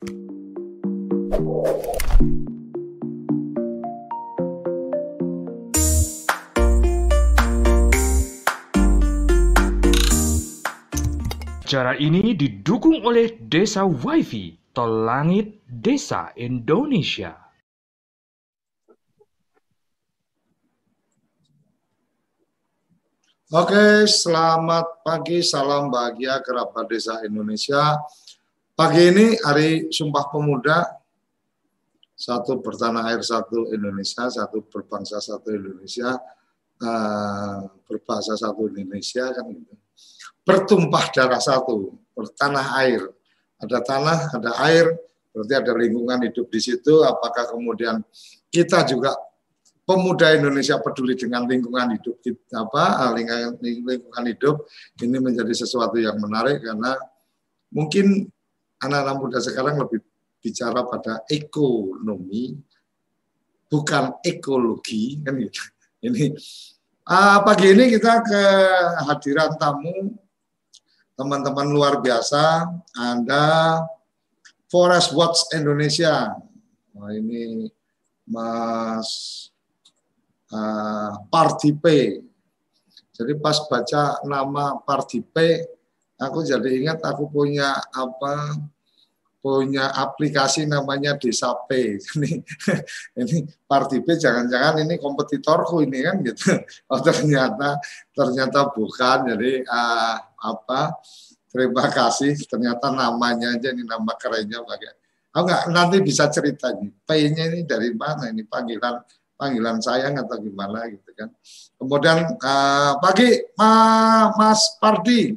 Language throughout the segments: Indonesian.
Acara ini didukung oleh Desa WiFi, Tol Langit Desa Indonesia. Oke, selamat pagi, salam bahagia kerabat desa Indonesia. Pagi ini hari Sumpah Pemuda, satu bertanah air satu Indonesia, satu berbangsa satu Indonesia, uh, berbahasa satu Indonesia kan gitu. Bertumpah darah satu, bertanah air. Ada tanah, ada air, berarti ada lingkungan hidup di situ. Apakah kemudian kita juga pemuda Indonesia peduli dengan lingkungan hidup apa lingkungan, lingkungan hidup ini menjadi sesuatu yang menarik karena mungkin anak-anak muda sekarang lebih bicara pada ekonomi bukan ekologi kan gitu. Ini uh, pagi ini kita ke hadiran tamu teman-teman luar biasa Anda Forest Watch Indonesia. Nah, ini Mas uh, Pardipe. Jadi pas baca nama Pardipe, aku jadi ingat aku punya apa punya aplikasi namanya Desa P. Ini ini Pardipe jangan-jangan ini kompetitorku ini kan gitu. Oh ternyata ternyata bukan. Jadi uh, apa? Terima kasih. Ternyata namanya aja ini nama kerennya pakai. Oh enggak, nanti bisa cerita nih. P-nya ini dari mana ini panggilan panggilan sayang atau gimana gitu kan. Kemudian uh, pagi Ma, Mas Pardi,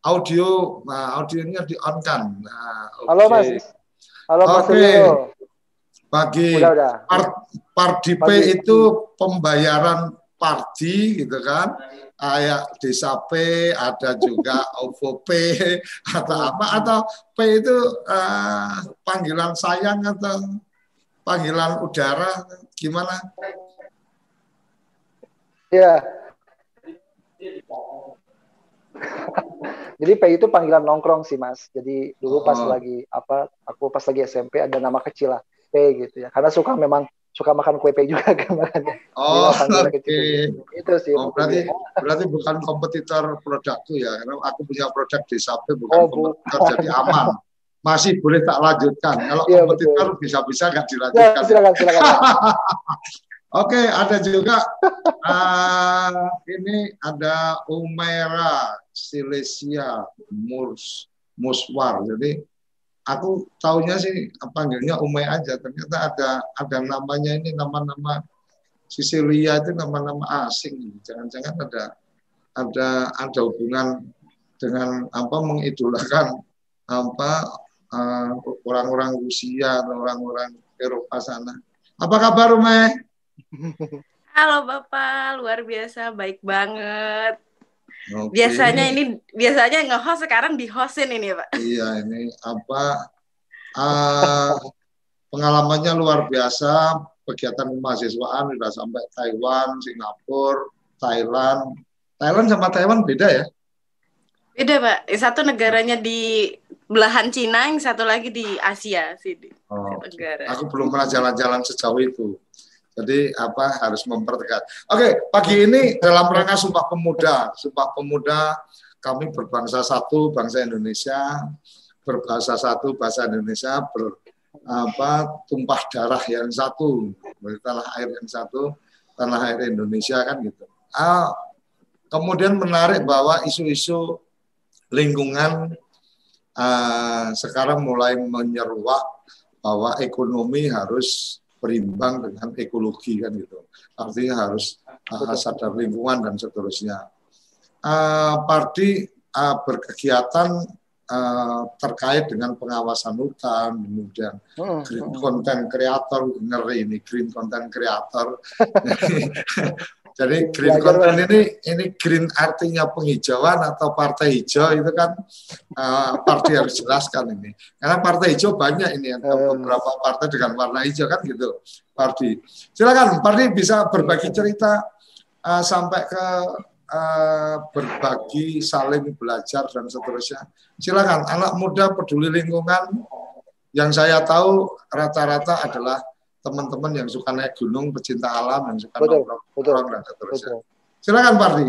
audio, nah, audionya di on kan. Nah, okay. Halo Mas. Halo Mas. Oke. Okay. Pagi. Udah, udah. Par, Pardi P itu pembayaran Pardi gitu kan. Kayak Desa P, ada juga OVO P, atau apa, atau P itu uh, panggilan sayang atau panggilan udara gimana? Ya. Jadi P itu panggilan nongkrong sih mas. Jadi dulu pas oh. lagi apa, aku pas lagi SMP ada nama kecil lah P gitu ya. Karena suka memang suka makan kue P juga kan Oh, oke. Okay. Itu sih. Oh, berarti berarti bukan kompetitor produkku ya. Karena aku punya produk di Sapi bukan oh, kompetitor bu. jadi aman masih boleh tak lanjutkan. Kalau ya, kompetitor bisa-bisa nggak dilanjutkan. Ya, silakan, silakan. Oke, ada juga uh, ini ada Umera Silesia Murs Muswar. Jadi aku tahunya sih panggilnya Umay aja. Ternyata ada ada namanya ini nama-nama Sisilia itu nama-nama asing. Jangan-jangan ada ada ada hubungan dengan apa mengidolakan apa eh, orang-orang Rusia atau orang-orang Eropa sana. Apa kabar, Ume? Halo Bapak, luar biasa, baik banget. Okay. Biasanya ini biasanya nge-host sekarang di-hostin ini, Pak. Iya, ini apa uh, pengalamannya luar biasa, kegiatan kemahasiswaan sudah sampai Taiwan, Singapura, Thailand. Thailand sama Taiwan beda ya? Beda, Pak. Satu negaranya di belahan Cina, yang satu lagi di Asia sih oh, negara. Aku belum pernah jalan-jalan sejauh itu. Jadi apa harus mempertegas. Oke, pagi ini dalam rangka Sumpah Pemuda, Sumpah Pemuda kami berbangsa satu, bangsa Indonesia, berbahasa satu, bahasa Indonesia, ber apa tumpah darah yang satu, tanah air yang satu, tanah air Indonesia kan gitu. Ah, kemudian menarik bahwa isu-isu lingkungan uh, sekarang mulai menyeruak bahwa ekonomi harus berimbang dengan ekologi kan gitu. Artinya harus uh, sadar lingkungan dan seterusnya. Uh, Parti uh, berkegiatan uh, terkait dengan pengawasan hutan, kemudian hmm, green hmm. content creator, ini green content creator. Jadi green content ini ini green artinya penghijauan atau partai hijau itu kan uh, partai harus jelaskan ini. Karena partai hijau banyak ini ada hmm. beberapa partai dengan warna hijau kan gitu. Parti. Silakan Parti bisa berbagi cerita uh, sampai ke uh, berbagi saling belajar dan seterusnya. Silakan anak muda peduli lingkungan yang saya tahu rata-rata adalah teman-teman yang suka naik gunung, pecinta alam, yang suka betul, nongkrong, dan seterusnya. Betul. Silakan Pardi.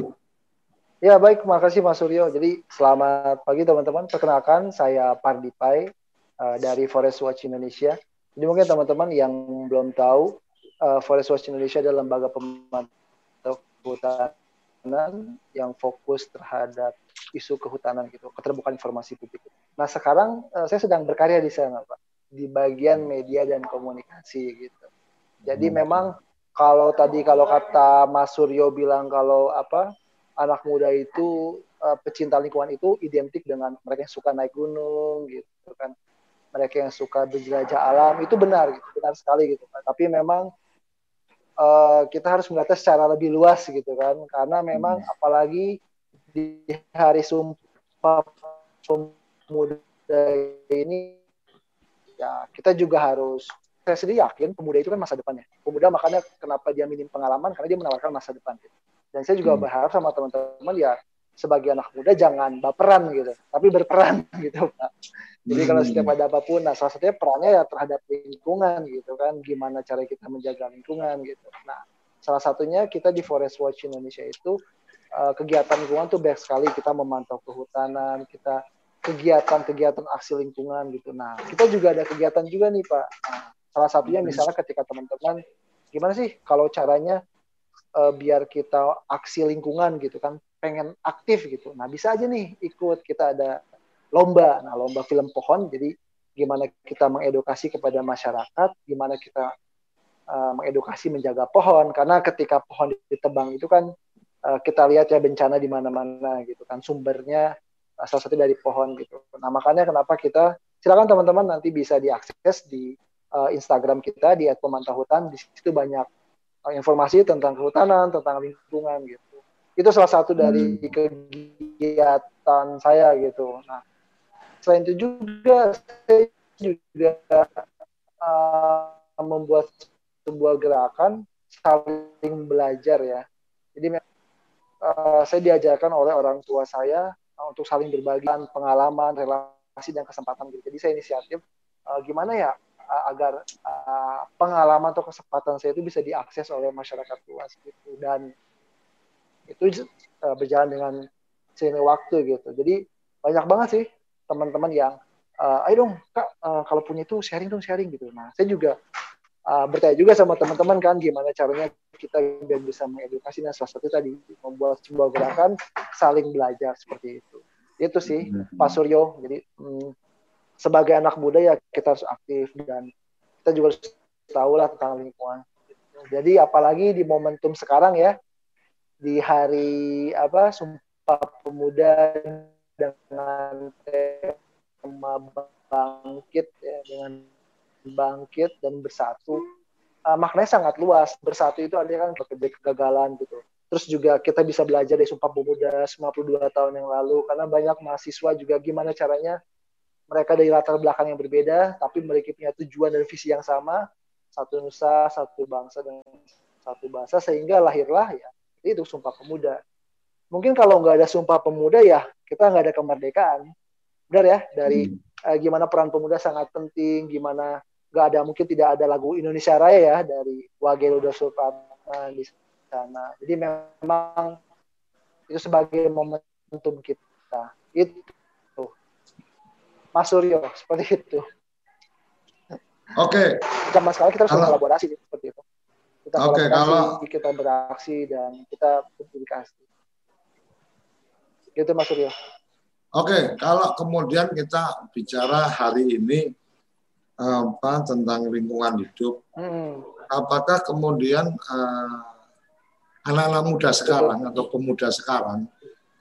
Ya baik, makasih Mas Suryo. Jadi selamat pagi teman-teman. Perkenalkan saya Pardi Pai uh, dari Forest Watch Indonesia. Jadi mungkin teman-teman yang belum tahu, uh, Forest Watch Indonesia adalah lembaga pemantau kehutanan yang fokus terhadap isu kehutanan gitu, keterbukaan informasi publik. Nah sekarang uh, saya sedang berkarya di sana, Pak, di bagian media dan komunikasi gitu. Jadi hmm. memang kalau tadi kalau kata Mas Suryo bilang kalau apa anak muda itu uh, pecinta lingkungan itu identik dengan mereka yang suka naik gunung gitu kan mereka yang suka berjelajah alam itu benar gitu benar sekali gitu kan tapi memang uh, kita harus melihatnya secara lebih luas gitu kan karena memang hmm. apalagi di hari sumpah pemuda ini ya kita juga harus saya sendiri yakin pemuda itu kan masa depannya pemuda makanya kenapa dia minim pengalaman karena dia menawarkan masa depan gitu. Dan saya juga hmm. berharap sama teman-teman ya sebagai anak muda jangan baperan gitu, tapi berperan gitu Pak. Jadi kalau setiap hmm. ada apa pun, nah salah satunya perannya ya terhadap lingkungan gitu kan, gimana cara kita menjaga lingkungan gitu. Nah salah satunya kita di Forest Watch Indonesia itu uh, kegiatan lingkungan tuh banyak sekali kita memantau kehutanan, kita kegiatan-kegiatan aksi lingkungan gitu. Nah kita juga ada kegiatan juga nih Pak. Nah, salah satunya hmm. misalnya ketika teman-teman gimana sih kalau caranya uh, biar kita aksi lingkungan gitu kan pengen aktif gitu nah bisa aja nih ikut kita ada lomba nah lomba film pohon jadi gimana kita mengedukasi kepada masyarakat gimana kita uh, mengedukasi menjaga pohon karena ketika pohon ditebang itu kan uh, kita lihat ya bencana di mana-mana gitu kan sumbernya salah satu dari pohon gitu nah makanya kenapa kita silakan teman-teman nanti bisa diakses di uh, Instagram kita di @pemantau di situ banyak Eh, informasi tentang kehutanan, tentang lingkungan gitu. Itu salah satu dari hmm. kegiatan saya gitu. Nah, selain itu juga saya juga uh, membuat sebuah gerakan saling belajar ya. Jadi uh, saya diajarkan oleh orang tua saya uh, untuk saling berbagi pengalaman, relasi dan kesempatan gitu. Jadi saya inisiatif uh, gimana ya uh, agar uh, pengalaman atau kesempatan saya itu bisa diakses oleh masyarakat luas gitu. Dan itu uh, berjalan dengan seiring waktu gitu. Jadi banyak banget sih teman-teman yang uh, ayo dong kak uh, kalau punya itu sharing dong sharing gitu. Nah saya juga uh, bertanya juga sama teman-teman kan gimana caranya kita biar bisa mengedukasi nah salah satu tadi membuat sebuah gerakan saling belajar seperti itu itu sih hmm. Pak Suryo jadi hmm, sebagai anak muda ya kita harus aktif dan kita juga harus tahu lah tentang lingkungan. Jadi apalagi di momentum sekarang ya di hari apa Sumpah Pemuda dengan tema bangkit ya dengan bangkit dan bersatu uh, maknanya sangat luas bersatu itu artinya kan kegagalan gitu terus juga kita bisa belajar dari Sumpah Pemuda 52 tahun yang lalu karena banyak mahasiswa juga gimana caranya mereka dari latar belakang yang berbeda, tapi mereka punya tujuan dan visi yang sama, satu nusa, satu bangsa dan satu bahasa, sehingga lahirlah ya itu Sumpah Pemuda. Mungkin kalau nggak ada Sumpah Pemuda ya kita nggak ada kemerdekaan, benar ya? Dari hmm. eh, gimana peran pemuda sangat penting, gimana nggak ada mungkin tidak ada lagu Indonesia Raya ya dari Wagel Supratman di sana. Jadi memang itu sebagai momentum kita. Itu Mas Suryo seperti itu. Oke. Okay. Zaman sekarang kita harus kalau, kolaborasi seperti itu. Kita okay, kalau kita beraksi dan kita berkomunikasi. Gitu Mas Suryo. Oke, okay, kalau kemudian kita bicara hari ini apa tentang lingkungan hidup, hmm. apakah kemudian uh, anak-anak muda sekarang atau pemuda sekarang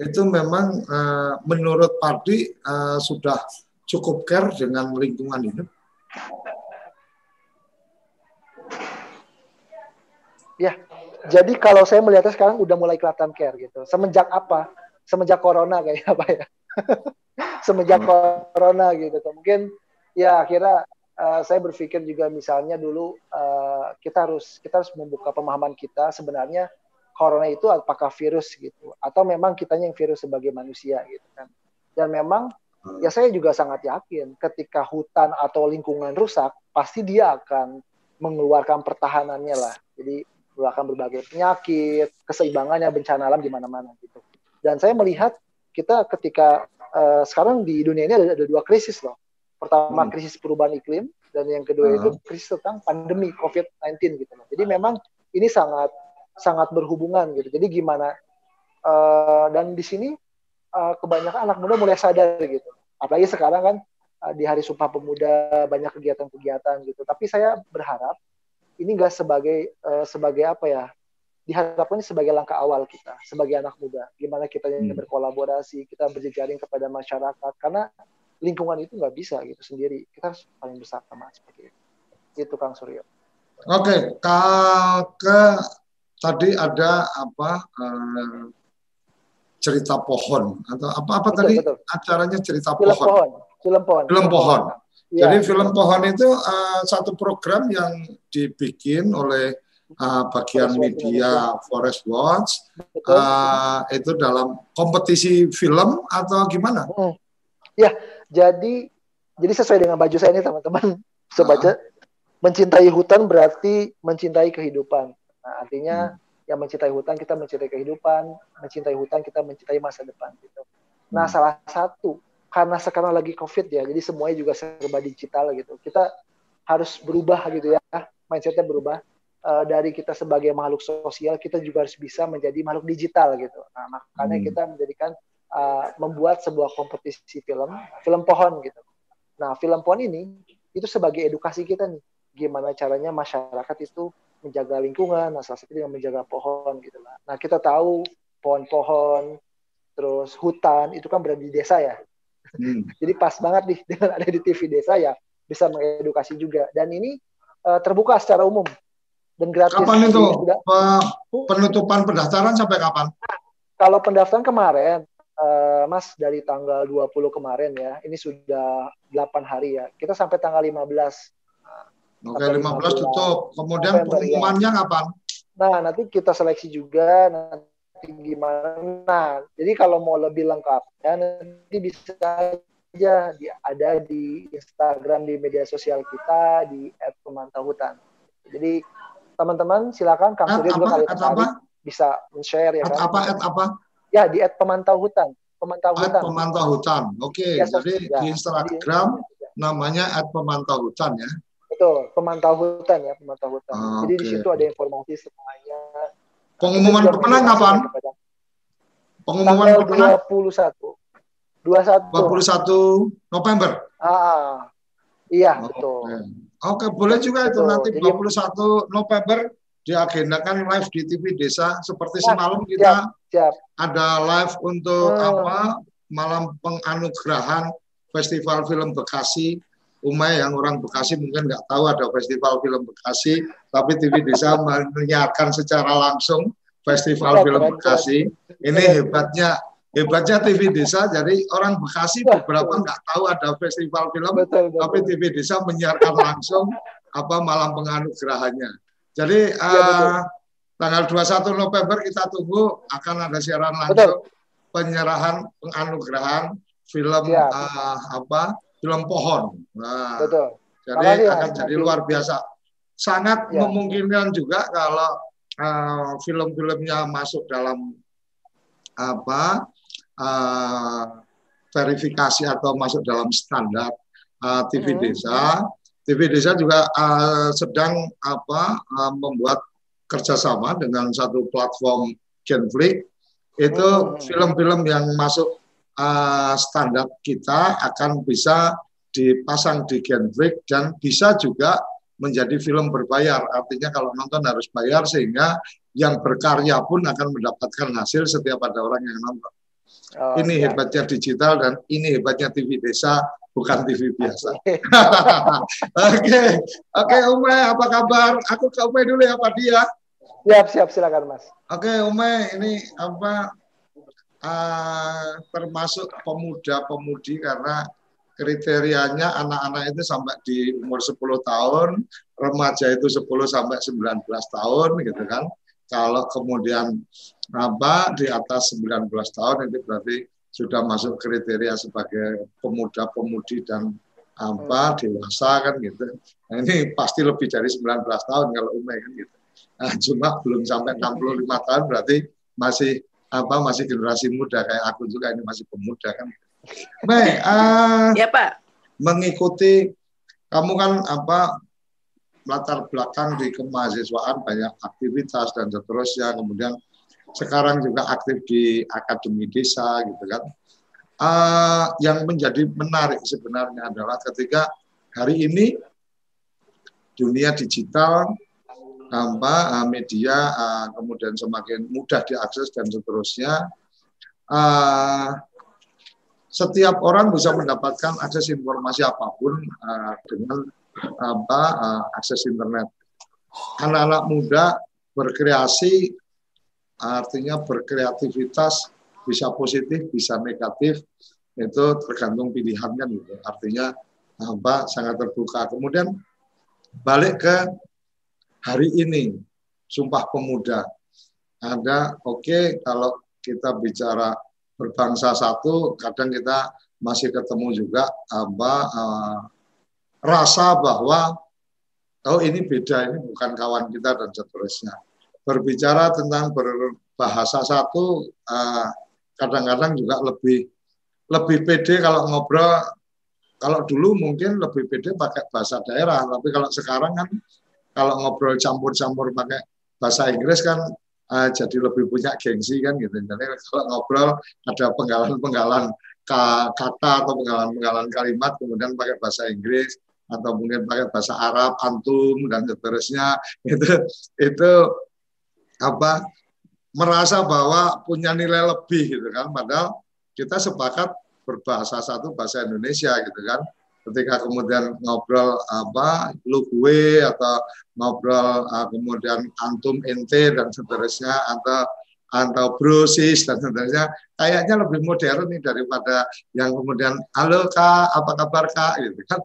itu memang uh, menurut Pardi uh, sudah cukup care dengan lingkungan hidup? Ya, jadi kalau saya melihatnya sekarang udah mulai kelihatan care gitu. Semenjak apa? Semenjak corona kayak apa ya? Semenjak hmm. corona gitu. Mungkin ya akhirnya uh, saya berpikir juga misalnya dulu uh, kita harus kita harus membuka pemahaman kita sebenarnya corona itu apakah virus gitu atau memang kitanya yang virus sebagai manusia gitu kan. Dan memang ya saya juga sangat yakin ketika hutan atau lingkungan rusak, pasti dia akan mengeluarkan pertahanannya lah. Jadi mengeluarkan berbagai penyakit, keseimbangannya bencana alam di mana-mana gitu. Dan saya melihat kita ketika uh, sekarang di dunia ini ada, ada dua krisis loh. Pertama hmm. krisis perubahan iklim dan yang kedua hmm. itu krisis tentang pandemi COVID-19 gitu loh. Jadi memang ini sangat sangat berhubungan gitu. Jadi gimana uh, dan di sini uh, kebanyakan anak muda mulai sadar gitu. Apalagi sekarang kan uh, di Hari Sumpah Pemuda banyak kegiatan-kegiatan gitu. Tapi saya berharap ini enggak sebagai uh, sebagai apa ya? Diharapkan ini sebagai langkah awal kita sebagai anak muda. Gimana kita hmm. berkolaborasi, kita berjejaring kepada masyarakat karena lingkungan itu nggak bisa gitu sendiri. Kita harus paling bersama seperti itu. Itu Kang Suryo. Oke, okay. ke tadi ada apa uh, cerita pohon atau apa apa betul, tadi betul. acaranya cerita film pohon. pohon. Film pohon. Film pohon. Ya. Jadi film pohon itu uh, satu program yang dibikin oleh uh, bagian Forest media Watch. Forest Watch. Uh, itu dalam kompetisi film atau gimana? Hmm. Ya, jadi jadi sesuai dengan baju saya ini teman-teman. Bisa baca. Mencintai hutan berarti mencintai kehidupan. Nah, artinya hmm yang mencintai hutan kita mencintai kehidupan, mencintai hutan kita mencintai masa depan gitu. Nah, hmm. salah satu karena sekarang lagi Covid ya, jadi semuanya juga serba digital gitu. Kita harus berubah gitu ya, mindsetnya berubah. Uh, dari kita sebagai makhluk sosial, kita juga harus bisa menjadi makhluk digital gitu. Nah, makanya hmm. kita menjadikan uh, membuat sebuah kompetisi film, film pohon gitu. Nah, film pohon ini itu sebagai edukasi kita nih, gimana caranya masyarakat itu menjaga lingkungan, nah salah satu dengan menjaga pohon gitu lah. Nah kita tahu pohon-pohon, terus hutan itu kan berada di desa ya. Hmm. Jadi pas banget nih dengan ada di TV desa ya bisa mengedukasi juga. Dan ini uh, terbuka secara umum dan gratis. Kapan itu juga. penutupan pendaftaran sampai kapan? Kalau pendaftaran kemarin, uh, Mas dari tanggal 20 kemarin ya, ini sudah 8 hari ya. Kita sampai tanggal 15 Oke, 15 tutup. Kemudian November, ya. pengumumannya ya. kapan? Nah, nanti kita seleksi juga nanti gimana. Nah, jadi kalau mau lebih lengkap ya nanti bisa aja di, ada di Instagram di media sosial kita di @pemantauhutan. Jadi teman-teman silakan Kang Surya juga kali bisa share ya kan. Apa at apa? Ya di @pemantauhutan. Pemantau hutan. Pemantau hutan. Oke, okay. ya, jadi ya. di Instagram namanya @pemantauhutan ya. Betul, pemantau hutan ya, pemantau hutan. Ah, Jadi okay. di situ ada informasi semuanya. Pengumuman pemenang kapan? Pengumuman pemenang 21. 21. 21 November. Ah, iya, oh, betul. Oke, okay. boleh juga betul. itu nanti Jadi, 21 November diagendakan live di TV Desa seperti ya, semalam kita siap, siap. ada live untuk hmm. apa malam penganugerahan Festival Film Bekasi Umay yang orang Bekasi mungkin nggak tahu ada festival film Bekasi, tapi TV Desa menyiarkan secara langsung festival film Bekasi. Ini hebatnya hebatnya TV Desa. Jadi orang Bekasi beberapa nggak tahu ada festival film, betul, betul. tapi TV Desa menyiarkan langsung apa malam penganugerahannya. Jadi ya, uh, tanggal 21 November kita tunggu akan ada siaran langsung betul. penyerahan penganugerahan film ya. uh, apa film pohon. Nah, Betul. Jadi Makasih, akan jadi luar biasa. Sangat ya. memungkinkan juga kalau uh, film-filmnya masuk dalam apa uh, verifikasi atau masuk dalam standar uh, TV hmm. desa. TV desa juga uh, sedang apa uh, membuat kerjasama dengan satu platform Genflix itu hmm. film-film yang masuk uh, standar kita akan bisa dipasang di Genflix dan bisa juga menjadi film berbayar. Artinya kalau nonton harus bayar sehingga yang berkarya pun akan mendapatkan hasil setiap ada orang yang nonton. Oh, ini ya. hebatnya digital dan ini hebatnya TV desa bukan TV biasa. Oke, oke Ume, apa kabar? Aku ke Ume dulu ya Pak Dia. Siap, siap, silakan Mas. Oke Ume, ini apa uh, termasuk pemuda-pemudi karena kriterianya anak-anak itu sampai di umur 10 tahun, remaja itu 10 sampai 19 tahun gitu kan. Kalau kemudian apa di atas 19 tahun itu berarti sudah masuk kriteria sebagai pemuda-pemudi dan apa dewasa kan gitu. Nah, ini pasti lebih dari 19 tahun kalau Ume kan gitu. Nah, cuma belum sampai 65 tahun berarti masih apa masih generasi muda kayak aku juga ini masih pemuda kan. Baik, uh, ya Pak. Mengikuti kamu kan apa latar belakang di kemahasiswaan banyak aktivitas dan seterusnya kemudian sekarang juga aktif di akademi desa gitu kan. Uh, yang menjadi menarik sebenarnya adalah ketika hari ini dunia digital apa media uh, kemudian semakin mudah diakses dan seterusnya uh, setiap orang bisa mendapatkan akses informasi apa pun uh, dengan apa uh, akses internet. Anak-anak muda berkreasi artinya berkreativitas bisa positif bisa negatif itu tergantung pilihan kan gitu. Artinya apa sangat terbuka. Kemudian balik ke hari ini sumpah pemuda. Ada oke okay, kalau kita bicara berbangsa satu kadang kita masih ketemu juga apa uh, rasa bahwa oh ini beda ini bukan kawan kita dan seterusnya. Berbicara tentang berbahasa satu eh, kadang-kadang juga lebih lebih pede kalau ngobrol. Kalau dulu mungkin lebih pede pakai bahasa daerah tapi kalau sekarang kan kalau ngobrol campur-campur pakai bahasa Inggris kan uh, jadi lebih punya gengsi kan gitu. Jadi kalau ngobrol ada penggalan-penggalan kata atau penggalan-penggalan kalimat kemudian pakai bahasa Inggris atau mungkin pakai bahasa Arab, antum dan seterusnya itu itu apa merasa bahwa punya nilai lebih gitu kan. Padahal kita sepakat berbahasa satu bahasa Indonesia gitu kan ketika kemudian ngobrol apa lu gue atau ngobrol uh, kemudian antum ente dan seterusnya atau atau brosis dan seterusnya kayaknya lebih modern nih daripada yang kemudian halo kak apa kabar kak? gitu kan.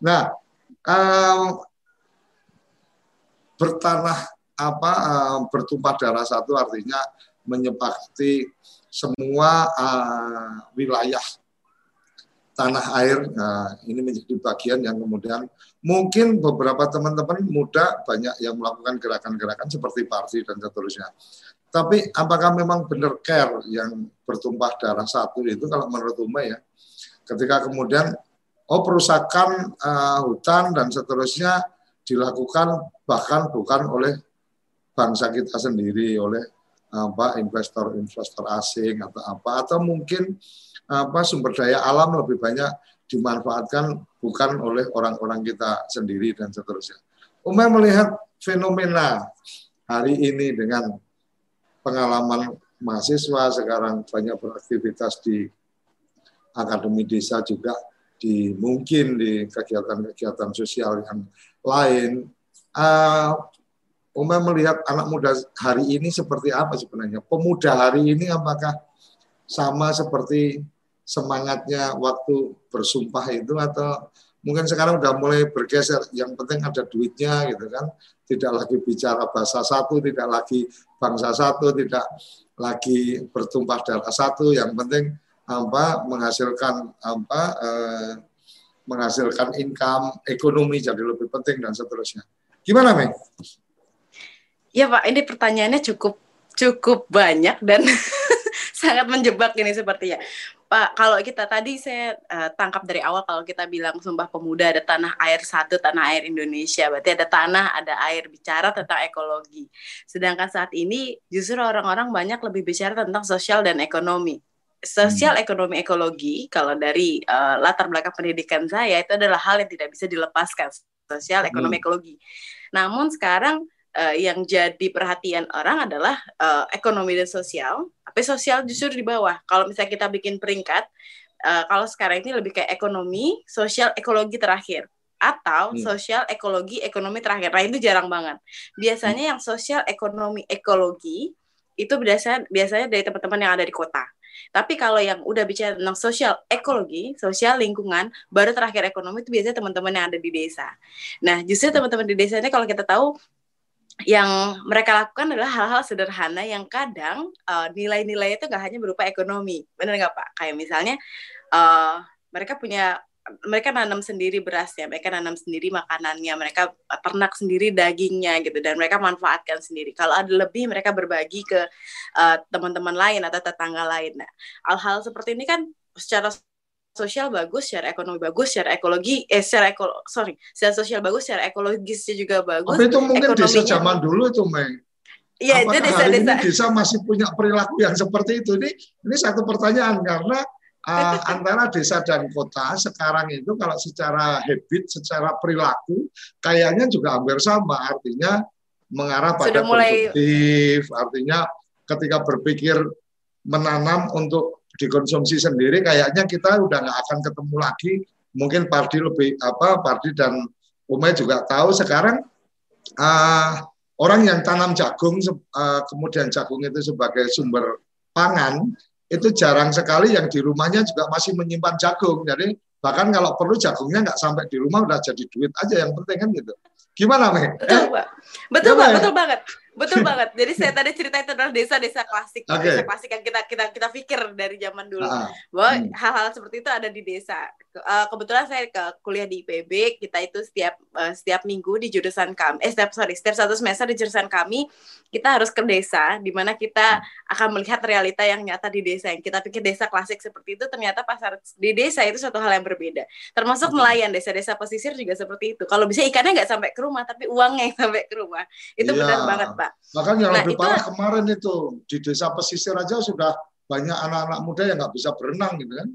Nah um, bertanah apa uh, bertumpah darah satu artinya menyepakati semua uh, wilayah tanah air. Nah, ini menjadi bagian yang kemudian mungkin beberapa teman-teman muda banyak yang melakukan gerakan-gerakan seperti parti dan seterusnya. Tapi apakah memang benar care yang bertumpah darah satu itu kalau menurut Uma ya, ketika kemudian oh perusakan uh, hutan dan seterusnya dilakukan bahkan bukan oleh bangsa kita sendiri oleh apa investor-investor asing atau apa atau mungkin apa sumber daya alam lebih banyak dimanfaatkan bukan oleh orang-orang kita sendiri dan seterusnya. Umar melihat fenomena hari ini dengan pengalaman mahasiswa sekarang banyak beraktivitas di akademi desa juga di mungkin di kegiatan-kegiatan sosial yang lain. Uh, Umar melihat anak muda hari ini seperti apa sebenarnya? Pemuda hari ini apakah sama seperti semangatnya waktu bersumpah itu atau mungkin sekarang udah mulai bergeser yang penting ada duitnya gitu kan tidak lagi bicara bahasa satu tidak lagi bangsa satu tidak lagi bertumpah darah satu yang penting apa menghasilkan apa eh, menghasilkan income ekonomi jadi lebih penting dan seterusnya gimana Mei? Ya Pak, ini pertanyaannya cukup cukup banyak dan sangat menjebak ini sepertinya. Pak, kalau kita tadi saya uh, tangkap dari awal kalau kita bilang Sumpah Pemuda ada tanah air satu, tanah air Indonesia. Berarti ada tanah, ada air bicara tentang ekologi. Sedangkan saat ini justru orang-orang banyak lebih bicara tentang sosial dan ekonomi. Sosial hmm. ekonomi ekologi kalau dari uh, latar belakang pendidikan saya itu adalah hal yang tidak bisa dilepaskan sosial ekonomi hmm. ekologi. Namun sekarang uh, yang jadi perhatian orang adalah uh, ekonomi dan sosial, tapi sosial justru di bawah. Kalau misalnya kita bikin peringkat, uh, kalau sekarang ini lebih kayak ekonomi, sosial, ekologi terakhir atau hmm. sosial ekologi ekonomi terakhir. Nah itu jarang banget. Biasanya hmm. yang sosial ekonomi ekologi itu biasanya biasanya dari teman-teman yang ada di kota. Tapi kalau yang udah bicara tentang sosial ekologi, sosial lingkungan, baru terakhir ekonomi itu biasanya teman-teman yang ada di desa. Nah, justru teman-teman di desa ini kalau kita tahu yang mereka lakukan adalah hal-hal sederhana yang kadang uh, nilai-nilai itu nggak hanya berupa ekonomi, benar nggak pak? Kayak misalnya uh, mereka punya mereka nanam sendiri berasnya, mereka nanam sendiri makanannya, mereka ternak sendiri dagingnya gitu, dan mereka manfaatkan sendiri. Kalau ada lebih, mereka berbagi ke teman-teman uh, lain atau tetangga lain. Nah, hal-hal seperti ini kan secara sosial bagus, secara ekonomi bagus, secara ekologi, eh secara ekolo, sorry, secara sosial bagus, secara ekologisnya juga bagus. Tapi itu mungkin desa zaman dulu itu, Mei. Iya, itu desa-desa. Desa masih punya perilaku yang seperti itu. Ini ini satu pertanyaan karena uh, antara desa dan kota sekarang itu kalau secara habit, secara perilaku kayaknya juga hampir sama. Artinya mengarah pada mulai... produktif. Artinya ketika berpikir menanam untuk dikonsumsi sendiri kayaknya kita udah nggak akan ketemu lagi mungkin Pardi lebih apa Pardi dan Umay juga tahu sekarang uh, orang yang tanam jagung uh, kemudian jagung itu sebagai sumber pangan itu jarang sekali yang di rumahnya juga masih menyimpan jagung jadi bahkan kalau perlu jagungnya nggak sampai di rumah udah jadi duit aja yang penting kan gitu gimana Mei? Betul, eh? Betul, Pak. Betul banget. Betul banget. Jadi saya tadi cerita itu adalah desa-desa klasik, okay. desa klasik yang kita kita kita pikir dari zaman dulu ah. bahwa hmm. hal-hal seperti itu ada di desa. Uh, kebetulan saya ke kuliah di IPB, kita itu setiap uh, setiap minggu di jurusan kami, eh setiap sorry setiap satu semester di jurusan kami kita harus ke desa, di mana kita hmm. akan melihat realita yang nyata di desa. Yang kita pikir desa klasik seperti itu, ternyata pasar di desa itu suatu hal yang berbeda. Termasuk nelayan desa-desa pesisir juga seperti itu. Kalau bisa ikannya nggak sampai ke rumah, tapi uangnya yang sampai ke rumah. Itu iya. benar banget, Pak. Bahkan yang nah, lebih itu, parah kemarin itu di desa pesisir aja sudah banyak anak-anak muda yang nggak bisa berenang gitu kan?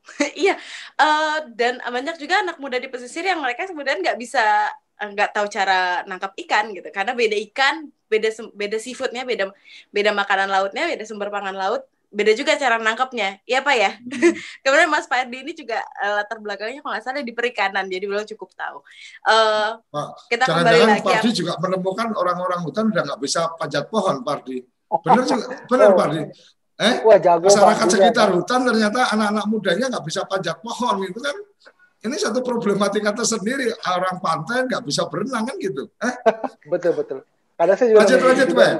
iya, uh, dan banyak juga anak muda di pesisir yang mereka kemudian nggak bisa nggak tahu cara nangkap ikan gitu karena beda ikan beda beda seafoodnya beda beda makanan lautnya beda sumber pangan laut beda juga cara nangkapnya, iya pak ya. Hmm. Kemudian Mas Fardi ini juga uh, latar belakangnya kalau nggak salah di perikanan, jadi beliau cukup tahu. Uh, pak, kita jangan kembali lagi. Fardi juga menemukan orang-orang hutan udah nggak bisa panjat pohon, Fardi. Benar juga, benar oh. Eh, Wah, jago masyarakat sekitar juga. hutan ternyata anak-anak mudanya nggak bisa panjat pohon itu kan. Ini satu problematika tersendiri. Orang pantai nggak bisa berenang kan gitu. Eh? betul betul. Kadang saya juga. Lanjut lanjut, Pak.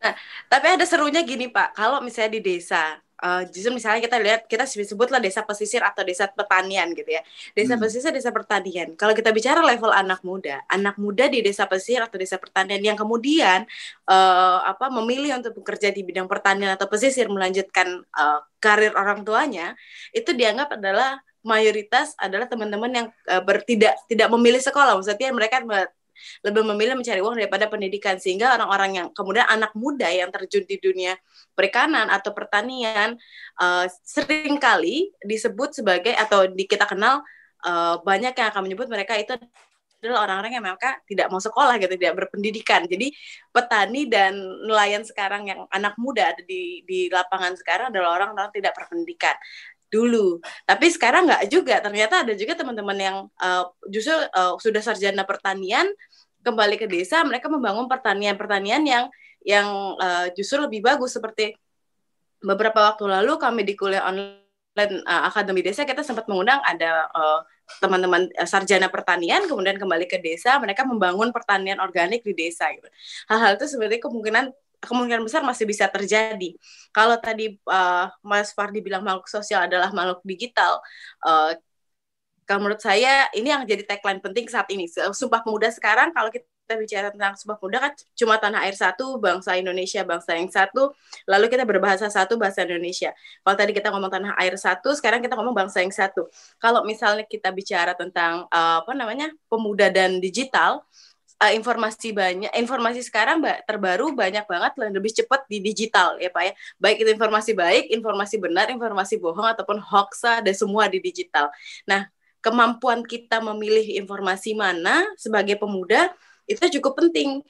Nah, tapi ada serunya gini Pak, kalau misalnya di desa, uh, justru misalnya kita lihat kita sebutlah desa pesisir atau desa pertanian gitu ya. Desa hmm. pesisir, desa pertanian. Kalau kita bicara level anak muda, anak muda di desa pesisir atau desa pertanian yang kemudian uh, apa memilih untuk bekerja di bidang pertanian atau pesisir melanjutkan uh, karir orang tuanya, itu dianggap adalah mayoritas adalah teman-teman yang uh, bertidak tidak memilih sekolah. Maksudnya mereka lebih memilih mencari uang daripada pendidikan sehingga orang-orang yang kemudian anak muda yang terjun di dunia perikanan atau pertanian uh, sering kali disebut sebagai atau di kita kenal uh, banyak yang akan menyebut mereka itu adalah orang-orang yang mereka tidak mau sekolah gitu, tidak berpendidikan. Jadi petani dan nelayan sekarang yang anak muda ada di di lapangan sekarang adalah orang-orang tidak berpendidikan dulu. Tapi sekarang nggak juga. Ternyata ada juga teman-teman yang uh, justru uh, sudah sarjana pertanian kembali ke desa, mereka membangun pertanian-pertanian yang yang uh, justru lebih bagus seperti beberapa waktu lalu kami di kuliah online uh, Akademi Desa kita sempat mengundang ada uh, teman-teman sarjana pertanian kemudian kembali ke desa mereka membangun pertanian organik di desa gitu hal-hal itu sebenarnya kemungkinan kemungkinan besar masih bisa terjadi. Kalau tadi uh, Mas Fardi bilang makhluk sosial adalah makhluk digital, uh, kalau menurut saya ini yang jadi tagline penting saat ini. Sumpah Pemuda sekarang kalau kita bicara tentang Sumpah Pemuda kan cuma tanah air satu, bangsa Indonesia, bangsa yang satu, lalu kita berbahasa satu, bahasa Indonesia. Kalau tadi kita ngomong tanah air satu, sekarang kita ngomong bangsa yang satu. Kalau misalnya kita bicara tentang uh, apa namanya pemuda dan digital, uh, informasi banyak informasi sekarang mbak terbaru banyak banget lebih cepat di digital ya pak ya. Baik itu informasi baik informasi benar informasi bohong ataupun hoax ada semua di digital. Nah kemampuan kita memilih informasi mana sebagai pemuda itu cukup penting.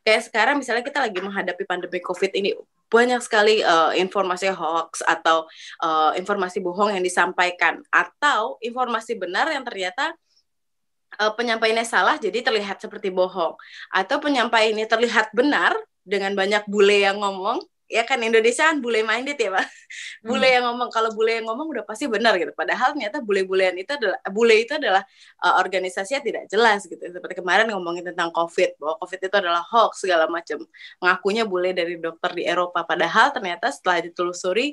Kayak sekarang misalnya kita lagi menghadapi pandemi covid ini banyak sekali uh, informasi hoax atau uh, informasi bohong yang disampaikan atau informasi benar yang ternyata uh, penyampaiannya salah jadi terlihat seperti bohong. Atau penyampaiannya terlihat benar dengan banyak bule yang ngomong. Ya kan Indonesia kan bule minded ya pak. Bule hmm. yang ngomong kalau bule yang ngomong udah pasti benar gitu. Padahal ternyata bule-bulean itu adalah bule itu adalah uh, organisasinya tidak jelas gitu. Seperti kemarin ngomongin tentang covid bahwa covid itu adalah hoax segala macam. Mengakunya bule dari dokter di Eropa. Padahal ternyata setelah ditelusuri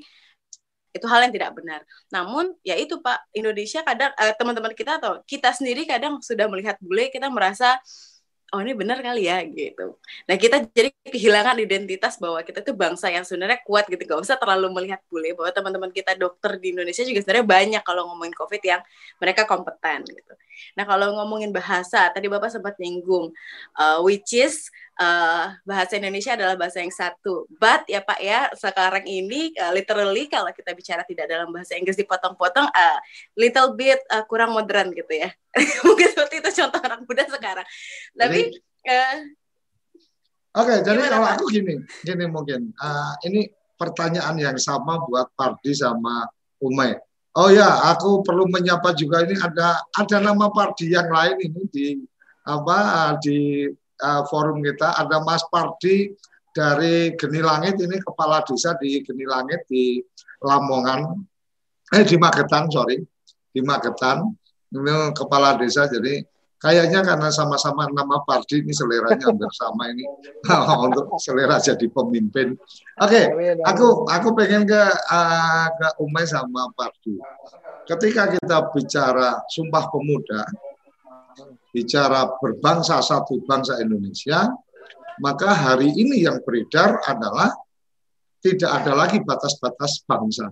itu hal yang tidak benar. Namun ya itu Pak Indonesia kadang uh, teman-teman kita atau kita sendiri kadang sudah melihat bule kita merasa oh ini benar kali ya gitu. Nah kita jadi kehilangan identitas bahwa kita tuh bangsa yang sebenarnya kuat gitu. Gak usah terlalu melihat bule bahwa teman-teman kita dokter di Indonesia juga sebenarnya banyak kalau ngomongin COVID yang mereka kompeten gitu. Nah kalau ngomongin bahasa, tadi Bapak sempat nyinggung, uh, which is uh, bahasa Indonesia adalah bahasa yang satu. But ya Pak ya, sekarang ini uh, literally kalau kita bicara tidak dalam bahasa Inggris dipotong-potong, uh, little bit uh, kurang modern gitu ya. Mungkin seperti itu contoh orang muda sekarang. Tapi uh, Oke, okay, jadi kalau Pak? aku gini, gini mungkin uh, ini pertanyaan yang sama buat Pardi sama Umay. Oh ya, aku perlu menyapa juga ini ada ada nama Pardi yang lain ini di apa di uh, forum kita ada Mas Pardi dari Geni Langit ini kepala desa di Geni Langit di Lamongan. Eh di Magetan sorry. Di Magetan. Ini kepala desa jadi kayaknya karena sama-sama nama Pardi ini seleranya hampir sama ini. Untuk selera jadi pemimpin. Oke okay, aku aku pengen ke uh, ke Umay sama Pardi. Ketika kita bicara Sumpah Pemuda bicara berbangsa satu bangsa Indonesia, maka hari ini yang beredar adalah tidak ada lagi batas-batas bangsa.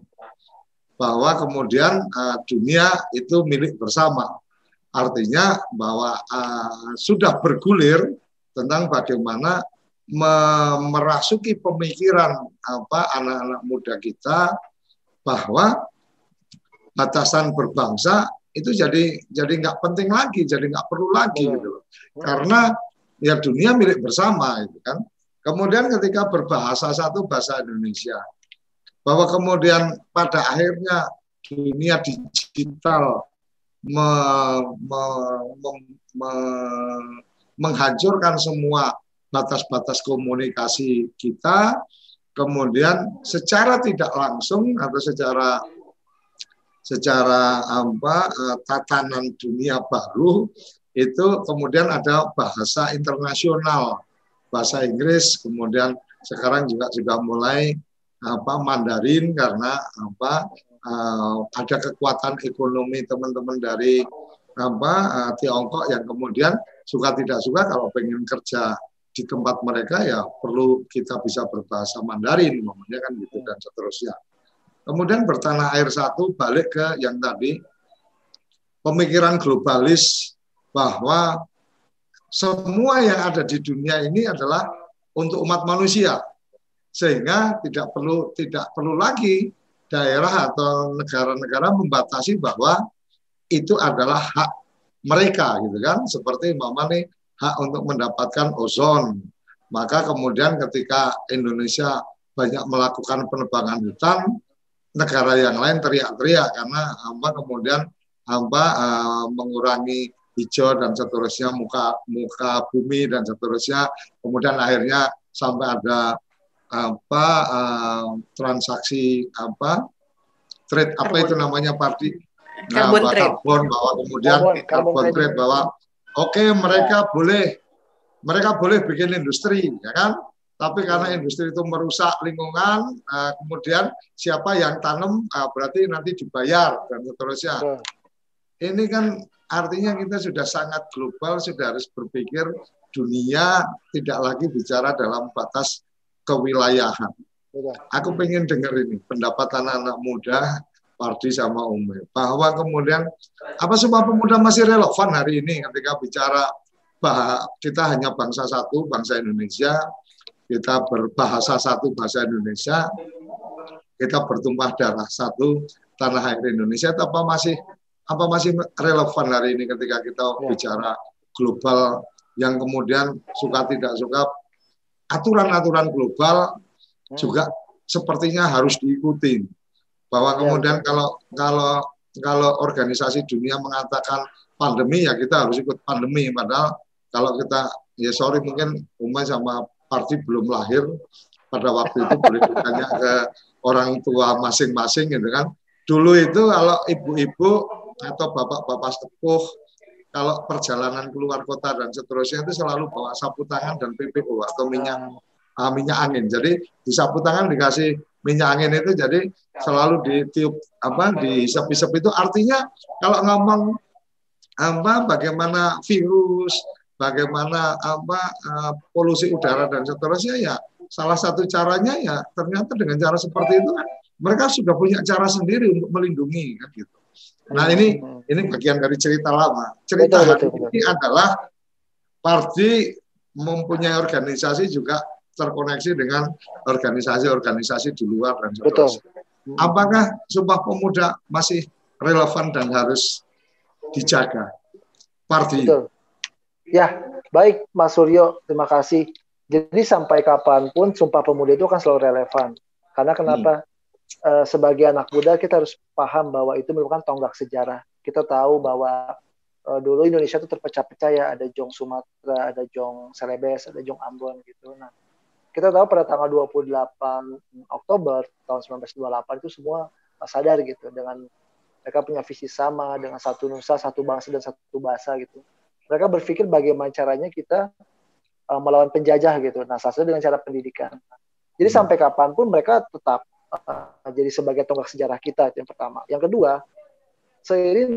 Bahwa kemudian uh, dunia itu milik bersama. Artinya bahwa uh, sudah bergulir tentang bagaimana merasuki pemikiran apa anak-anak muda kita bahwa batasan berbangsa itu jadi jadi nggak penting lagi, jadi nggak perlu lagi gitu loh. Karena ya dunia milik bersama itu kan. Kemudian ketika berbahasa satu bahasa Indonesia, bahwa kemudian pada akhirnya dunia digital me, me, me, me, menghancurkan semua batas-batas komunikasi kita, kemudian secara tidak langsung atau secara secara apa eh, tatanan dunia baru itu kemudian ada bahasa internasional bahasa Inggris kemudian sekarang juga sudah mulai apa Mandarin karena apa uh, ada kekuatan ekonomi teman-teman dari apa uh, Tiongkok yang kemudian suka tidak suka kalau pengen kerja di tempat mereka ya perlu kita bisa berbahasa Mandarin namanya kan gitu dan seterusnya. Kemudian bertanah air satu balik ke yang tadi. Pemikiran globalis bahwa semua yang ada di dunia ini adalah untuk umat manusia. Sehingga tidak perlu tidak perlu lagi daerah atau negara-negara membatasi bahwa itu adalah hak mereka gitu kan? Seperti mama nih hak untuk mendapatkan ozon. Maka kemudian ketika Indonesia banyak melakukan penebangan hutan negara yang lain teriak-teriak karena hamba kemudian hamba uh, mengurangi hijau dan seterusnya muka muka bumi dan seterusnya. Kemudian akhirnya sampai ada apa uh, transaksi apa trade apa itu namanya party nah, karbon, karbon bahwa kemudian karbon, karbon trade. bahwa oke okay, mereka boleh mereka boleh bikin industri ya kan tapi karena industri itu merusak lingkungan, uh, kemudian siapa yang tanam uh, berarti nanti dibayar dan seterusnya. Ini kan artinya kita sudah sangat global, sudah harus berpikir dunia tidak lagi bicara dalam batas kewilayahan. Aku pengen dengar ini pendapat anak-anak muda, Pardi sama Umi, bahwa kemudian apa semua pemuda masih relevan hari ini ketika bicara bahwa kita hanya bangsa satu, bangsa Indonesia, kita berbahasa satu bahasa Indonesia, kita bertumpah darah satu tanah air Indonesia, apa masih apa masih relevan hari ini ketika kita ya. bicara global yang kemudian suka tidak suka aturan-aturan global hmm. juga sepertinya harus diikuti bahwa ya. kemudian kalau kalau kalau organisasi dunia mengatakan pandemi ya kita harus ikut pandemi padahal kalau kita ya sorry mungkin Umay sama Parti belum lahir pada waktu itu boleh ditanya ke orang tua masing-masing gitu kan. Dulu itu kalau ibu-ibu atau bapak-bapak sepuh kalau perjalanan keluar kota dan seterusnya itu selalu bawa sapu tangan dan PPO atau minyak uh, minyak angin. Jadi di sapu tangan dikasih minyak angin itu jadi selalu ditiup apa di sepi-sepi itu artinya kalau ngomong apa bagaimana virus, bagaimana apa uh, polusi udara dan seterusnya ya salah satu caranya ya ternyata dengan cara seperti itu kan mereka sudah punya cara sendiri untuk melindungi kan gitu. Nah ini ini bagian dari cerita lama. Cerita betul, hari betul, betul. ini adalah Parti mempunyai organisasi juga terkoneksi dengan organisasi-organisasi di luar dan seterusnya. Apakah Sumpah Pemuda masih relevan dan harus dijaga? Parti. Betul. Ya, baik Mas Suryo, terima kasih. Jadi sampai kapan pun Sumpah Pemuda itu akan selalu relevan. Karena kenapa? Hmm uh, sebagai anak muda kita harus paham bahwa itu merupakan tonggak sejarah. Kita tahu bahwa uh, dulu Indonesia itu terpecah-pecah ya, ada Jong Sumatera, ada Jong Celebes, ada Jong Ambon gitu. Nah, kita tahu pada tanggal 28 Oktober tahun 1928 itu semua sadar gitu dengan mereka punya visi sama dengan satu nusa, satu bangsa dan satu bahasa gitu. Mereka berpikir bagaimana caranya kita uh, melawan penjajah gitu. Nah, salah dengan cara pendidikan. Jadi hmm. sampai kapan pun mereka tetap uh, jadi sebagai tonggak sejarah kita itu yang pertama. Yang kedua, seiring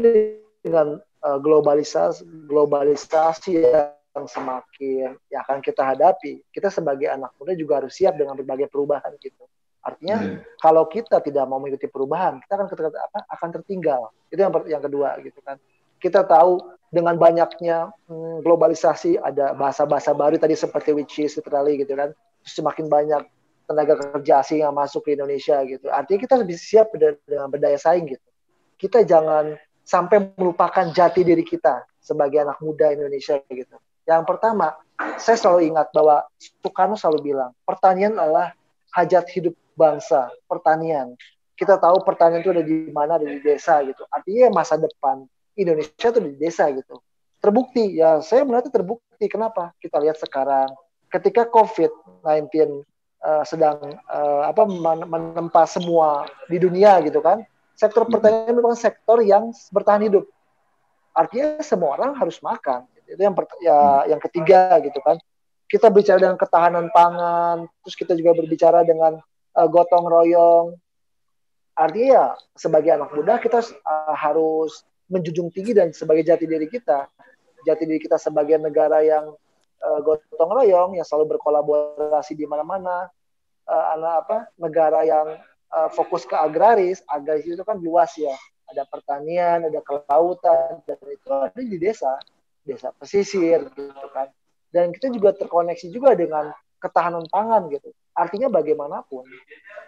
dengan uh, globalisasi globalisasi yang semakin yang akan kita hadapi, kita sebagai anak muda juga harus siap dengan berbagai perubahan gitu. Artinya hmm. kalau kita tidak mau mengikuti perubahan, kita akan apa akan tertinggal. Itu yang yang kedua gitu kan. Kita tahu dengan banyaknya hmm, globalisasi ada bahasa-bahasa baru tadi seperti which is literally gitu kan. Semakin banyak tenaga kerja asing yang masuk ke Indonesia gitu. Artinya kita lebih siap dengan berdaya saing gitu. Kita jangan sampai melupakan jati diri kita sebagai anak muda Indonesia gitu. Yang pertama, saya selalu ingat bahwa Soekarno selalu bilang, pertanian adalah hajat hidup bangsa, pertanian. Kita tahu pertanian itu ada di mana, ada di desa gitu. Artinya masa depan Indonesia itu di desa gitu. Terbukti, ya saya melihat terbukti. Kenapa? Kita lihat sekarang, ketika COVID-19 uh, sedang uh, apa menempa semua di dunia gitu kan. Sektor pertanian merupakan sektor yang bertahan hidup. Artinya semua orang harus makan. Itu yang ya yang ketiga gitu kan. Kita bicara dengan ketahanan pangan, terus kita juga berbicara dengan uh, gotong royong. Artinya ya sebagai anak muda kita uh, harus menjunjung tinggi dan sebagai jati diri kita, jati diri kita sebagai negara yang uh, gotong royong yang selalu berkolaborasi di mana-mana. Uh, apa negara yang uh, fokus ke agraris agraris itu kan luas ya. Ada pertanian ada kelautan dan itu ada di desa desa pesisir gitu kan. Dan kita juga terkoneksi juga dengan ketahanan pangan gitu. Artinya bagaimanapun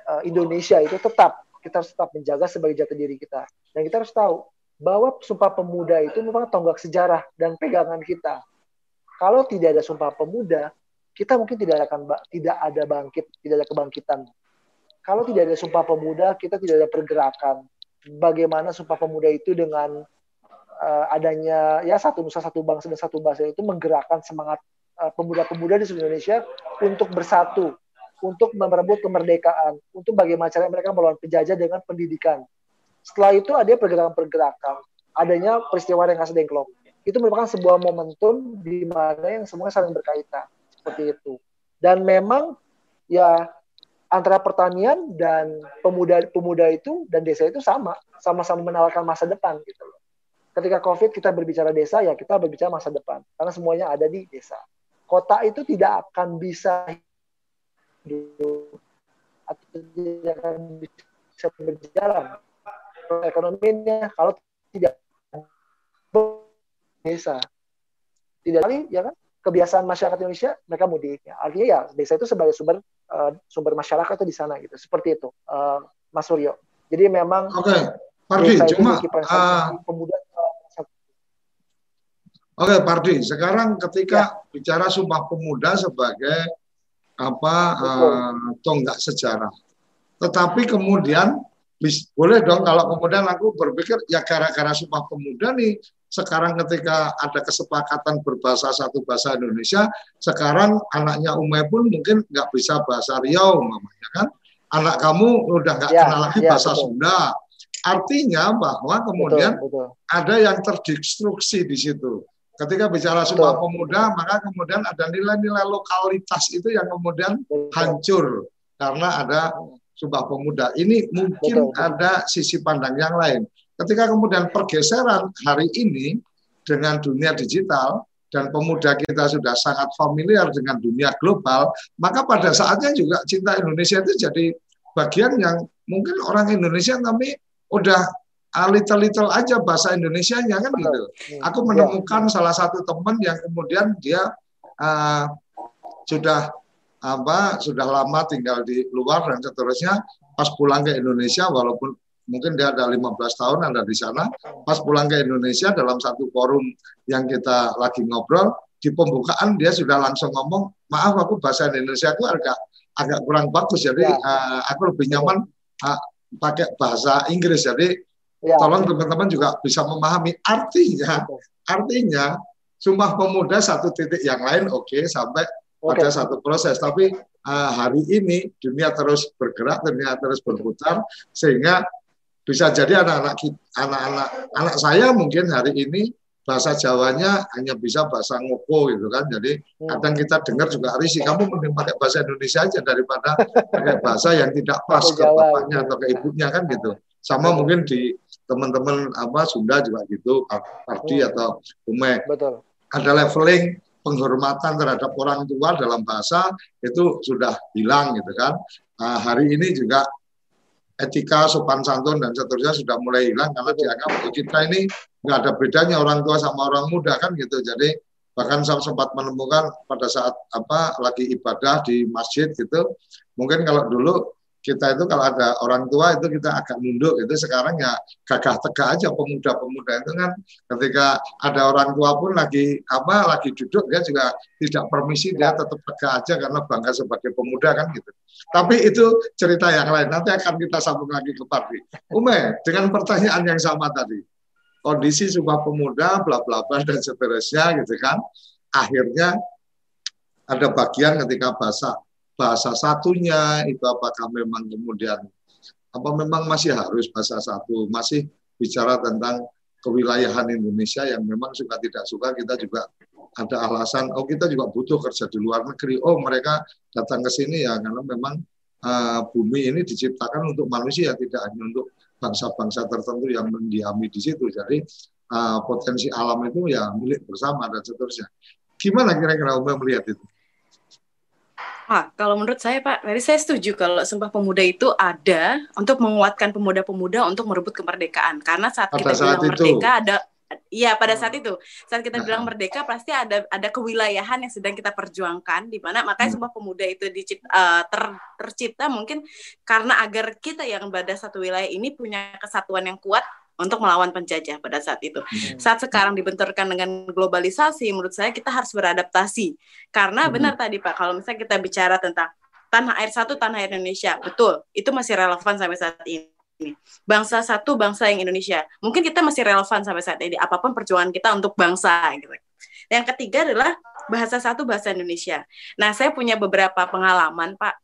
uh, Indonesia itu tetap kita harus tetap menjaga sebagai jati diri kita. Dan kita harus tahu bahwa Sumpah Pemuda itu memang tonggak sejarah dan pegangan kita kalau tidak ada Sumpah Pemuda, kita mungkin tidak akan tidak ada bangkit, tidak ada kebangkitan. Kalau tidak ada Sumpah Pemuda, kita tidak ada pergerakan. Bagaimana Sumpah Pemuda itu dengan uh, adanya ya satu nusa satu bangsa dan satu bahasa itu menggerakkan semangat eh, pemuda-pemuda di seluruh Indonesia untuk bersatu, untuk merebut kemerdekaan, untuk bagaimana cara mereka melawan penjajah dengan pendidikan. Setelah itu ada pergerakan-pergerakan, adanya peristiwa yang kasih dengklok itu merupakan sebuah momentum di mana yang semuanya saling berkaitan seperti itu. Dan memang ya antara pertanian dan pemuda-pemuda itu dan desa itu sama, sama-sama menawarkan masa depan gitu loh. Ketika Covid kita berbicara desa ya kita berbicara masa depan karena semuanya ada di desa. Kota itu tidak akan bisa hidup atau tidak akan bisa berjalan ekonominya kalau tidak desa. Tidak kali ya kan kebiasaan masyarakat Indonesia mereka mudik. Ya. Artinya ya desa itu sebagai sumber uh, sumber masyarakat itu di sana gitu. Seperti itu, uh, Mas Suryo. Jadi memang Oke, okay. Pardi, cuma uh, pemuda Oke, okay, Pardi. Sekarang ketika ya. bicara Sumpah Pemuda sebagai apa uh, tonggak sejarah, tetapi kemudian boleh dong kalau kemudian aku berpikir ya gara-gara Sumpah Pemuda nih sekarang ketika ada kesepakatan berbahasa satu bahasa Indonesia, sekarang anaknya Umay pun mungkin nggak bisa bahasa Riau, mamanya kan? Anak kamu udah nggak ya, kenal lagi ya, bahasa betul. Sunda. Artinya bahwa kemudian betul, betul. ada yang terdistruksi di situ. Ketika bicara Sumpah Pemuda, maka kemudian ada nilai-nilai lokalitas itu yang kemudian betul. hancur karena ada Sumpah Pemuda. Ini mungkin betul, ada sisi pandang yang lain. Ketika kemudian pergeseran hari ini dengan dunia digital dan pemuda kita sudah sangat familiar dengan dunia global, maka pada saatnya juga cinta Indonesia itu jadi bagian yang mungkin orang Indonesia tapi udah little-little aja bahasa Indonesia-nya kan gitu. Aku menemukan salah satu teman yang kemudian dia uh, sudah apa sudah lama tinggal di luar dan seterusnya pas pulang ke Indonesia walaupun mungkin dia ada 15 tahun ada di sana pas pulang ke Indonesia dalam satu forum yang kita lagi ngobrol di pembukaan dia sudah langsung ngomong maaf aku bahasa Indonesia aku agak agak kurang bagus jadi ya. uh, aku lebih nyaman uh, pakai bahasa Inggris jadi ya. tolong teman-teman juga bisa memahami artinya artinya Sumpah Pemuda satu titik yang lain oke okay, sampai okay. ada satu proses tapi uh, hari ini dunia terus bergerak dunia terus berputar sehingga bisa jadi anak-anak anak-anak anak saya mungkin hari ini bahasa Jawanya hanya bisa bahasa ngoko gitu kan. Jadi hmm. kadang kita dengar juga risih kamu mending pakai bahasa Indonesia aja daripada pakai bahasa yang tidak pas ke bapaknya atau ke ibunya kan gitu. Sama mungkin di teman-teman apa Sunda juga gitu, Pardi hmm. atau Ume. Betul. Ada leveling penghormatan terhadap orang tua dalam bahasa itu sudah hilang gitu kan. Nah, hari ini juga etika, sopan santun dan seterusnya sudah mulai hilang karena dianggap kita ini nggak ada bedanya orang tua sama orang muda kan gitu. Jadi bahkan saya sempat menemukan pada saat apa lagi ibadah di masjid gitu, mungkin kalau dulu kita itu kalau ada orang tua itu kita agak nunduk itu sekarang ya gagah tegak aja pemuda-pemuda itu kan. Ketika ada orang tua pun lagi apa lagi duduk dia juga tidak permisi dia tetap tegak aja karena bangga sebagai pemuda kan gitu. Tapi itu cerita yang lain. Nanti akan kita sambung lagi ke Pardi Ume dengan pertanyaan yang sama tadi. Kondisi sebuah pemuda bla bla bla dan seterusnya gitu kan. Akhirnya ada bagian ketika bahasa bahasa satunya itu apakah memang kemudian apa memang masih harus bahasa satu? Masih bicara tentang kewilayahan Indonesia yang memang suka tidak suka kita juga ada alasan oh kita juga butuh kerja di luar negeri. Oh mereka datang ke sini ya karena memang uh, bumi ini diciptakan untuk manusia tidak hanya untuk bangsa-bangsa tertentu yang mendiami di situ. Jadi uh, potensi alam itu ya milik bersama dan seterusnya. Gimana kira-kira Umar melihat itu Pak, kalau menurut saya Pak, tadi saya setuju kalau Sumpah Pemuda itu ada untuk menguatkan pemuda-pemuda untuk merebut kemerdekaan. Karena saat pada kita saat bilang itu. merdeka ada Iya pada saat itu saat kita nah. bilang merdeka pasti ada ada kewilayahan yang sedang kita perjuangkan di mana makanya hmm. Sumpah Pemuda itu dicipta, uh, eh, ter, tercipta mungkin karena agar kita yang pada satu wilayah ini punya kesatuan yang kuat untuk melawan penjajah pada saat itu. Hmm. Saat sekarang dibenturkan dengan globalisasi, menurut saya kita harus beradaptasi. Karena hmm. benar tadi Pak, kalau misalnya kita bicara tentang tanah air satu, tanah air Indonesia, betul, itu masih relevan sampai saat ini. Bangsa satu, bangsa yang Indonesia. Mungkin kita masih relevan sampai saat ini, apa pun perjuangan kita untuk bangsa. Gitu. Yang ketiga adalah bahasa satu, bahasa Indonesia. Nah, saya punya beberapa pengalaman, Pak,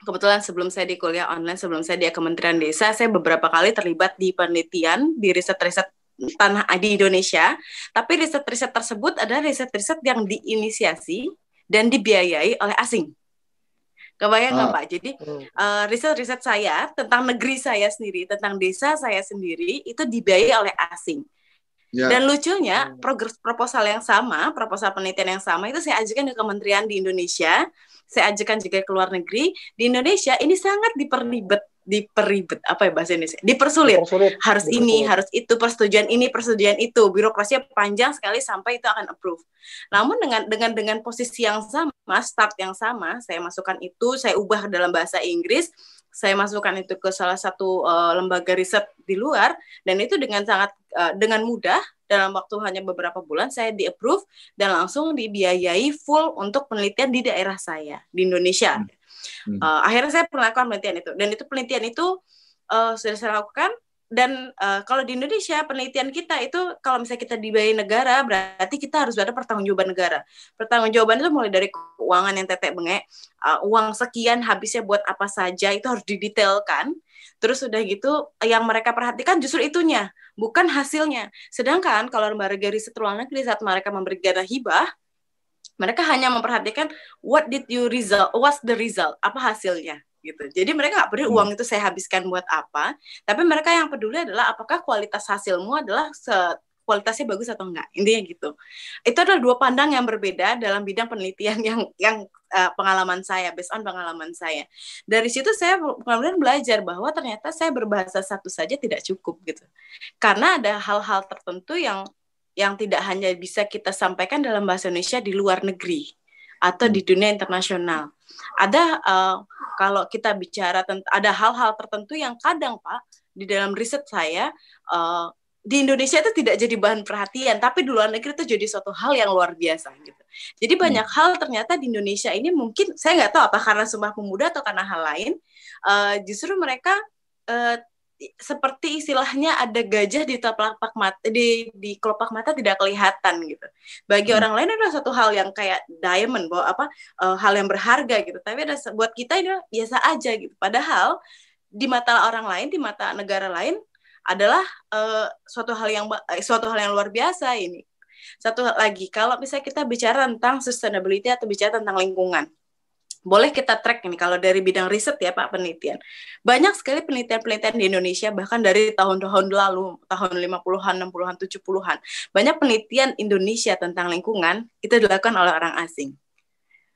kebetulan sebelum saya di kuliah online, sebelum saya di Kementerian Desa, saya beberapa kali terlibat di penelitian, di riset-riset tanah di Indonesia. Tapi riset-riset tersebut adalah riset-riset yang diinisiasi dan dibiayai oleh asing. Kebayang nggak ah. Pak? Jadi uh, riset-riset saya tentang negeri saya sendiri, tentang desa saya sendiri itu dibiayai oleh asing. Ya. Dan lucunya, hmm. progres proposal yang sama, proposal penelitian yang sama itu saya ajukan ke kementerian di Indonesia, saya ajukan juga ke luar negeri. Di Indonesia ini sangat diperlibet diperibet apa ya bahasa Indonesia dipersulit, dipersulit. harus dipersulit. ini harus itu persetujuan ini persetujuan itu birokrasinya panjang sekali sampai itu akan approve namun dengan dengan dengan posisi yang sama start yang sama saya masukkan itu saya ubah dalam bahasa Inggris saya masukkan itu ke salah satu uh, lembaga riset di luar dan itu dengan sangat uh, dengan mudah dalam waktu hanya beberapa bulan saya di approve dan langsung dibiayai full untuk penelitian di daerah saya di Indonesia. Hmm. Uh, akhirnya saya melakukan penelitian itu dan itu penelitian itu uh, sudah saya lakukan dan uh, kalau di Indonesia penelitian kita itu kalau misalnya kita dibayar negara berarti kita harus ada pertanggungjawaban negara. Pertanggungjawaban itu mulai dari keuangan yang tetek bengek, uh, uang sekian habisnya buat apa saja itu harus didetailkan. Terus sudah gitu yang mereka perhatikan justru itunya, bukan hasilnya. Sedangkan kalau lembaga riset luar negeri saat mereka memberi dana hibah, mereka hanya memperhatikan what did you result, what's the result, apa hasilnya gitu. Jadi mereka nggak peduli hmm. uang itu saya habiskan buat apa, tapi mereka yang peduli adalah apakah kualitas hasilmu adalah se kualitasnya bagus atau enggak intinya gitu. Itu adalah dua pandang yang berbeda dalam bidang penelitian yang yang uh, pengalaman saya based on pengalaman saya. Dari situ saya kemudian belajar bahwa ternyata saya berbahasa satu saja tidak cukup gitu. Karena ada hal-hal tertentu yang yang tidak hanya bisa kita sampaikan dalam bahasa Indonesia di luar negeri atau di dunia internasional. Ada uh, kalau kita bicara ada hal-hal tertentu yang kadang Pak di dalam riset saya uh, di Indonesia itu tidak jadi bahan perhatian, tapi di luar negeri itu jadi suatu hal yang luar biasa gitu. Jadi hmm. banyak hal ternyata di Indonesia ini mungkin saya nggak tahu apa karena Sumpah Pemuda atau karena hal lain, uh, justru mereka uh, seperti istilahnya ada gajah di telapak mata di di kelopak mata tidak kelihatan gitu. Bagi hmm. orang lain adalah satu hal yang kayak diamond bahwa apa uh, hal yang berharga gitu. Tapi ada buat kita ini biasa aja gitu. Padahal di mata orang lain, di mata negara lain adalah uh, suatu hal yang uh, suatu hal yang luar biasa ini. Satu lagi kalau misalnya kita bicara tentang sustainability atau bicara tentang lingkungan boleh kita track ini kalau dari bidang riset ya Pak penelitian. Banyak sekali penelitian-penelitian di Indonesia bahkan dari tahun-tahun lalu, tahun 50-an, 60-an, 70-an. Banyak penelitian Indonesia tentang lingkungan itu dilakukan oleh orang asing.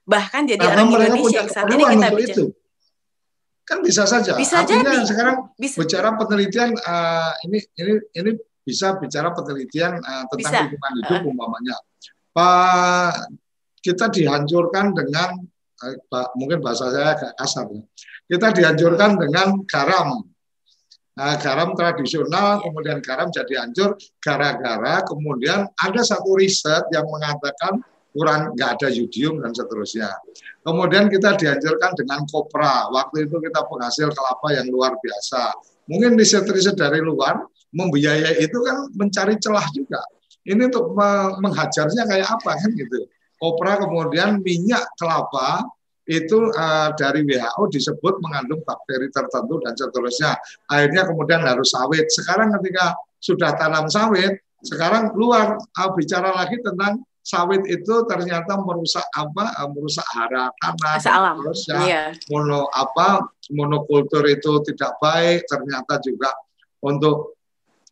Bahkan jadi Karena orang Indonesia yang saat ini kita bicara. Itu. Kan bisa saja. Bisa Artinya jadi. sekarang bisa. bicara penelitian uh, ini ini ini bisa bicara penelitian uh, tentang bisa. lingkungan hidup uh. umpamanya. Pak kita dihancurkan dengan mungkin bahasa saya agak kasar ya. Kita dihancurkan dengan garam. Nah, garam tradisional, kemudian garam jadi hancur gara-gara kemudian ada satu riset yang mengatakan kurang nggak ada yodium dan seterusnya. Kemudian kita dihancurkan dengan kopra. Waktu itu kita penghasil kelapa yang luar biasa. Mungkin riset-riset dari luar membiayai itu kan mencari celah juga. Ini untuk menghajarnya kayak apa kan gitu kopra kemudian minyak kelapa itu uh, dari WHO disebut mengandung bakteri tertentu dan seterusnya. Akhirnya kemudian harus sawit. Sekarang ketika sudah tanam sawit, sekarang luar uh, bicara lagi tentang sawit itu ternyata merusak apa? Uh, merusak hara tanah. Alam. Terus ya, iya. mono apa? Monokultur itu tidak baik. Ternyata juga untuk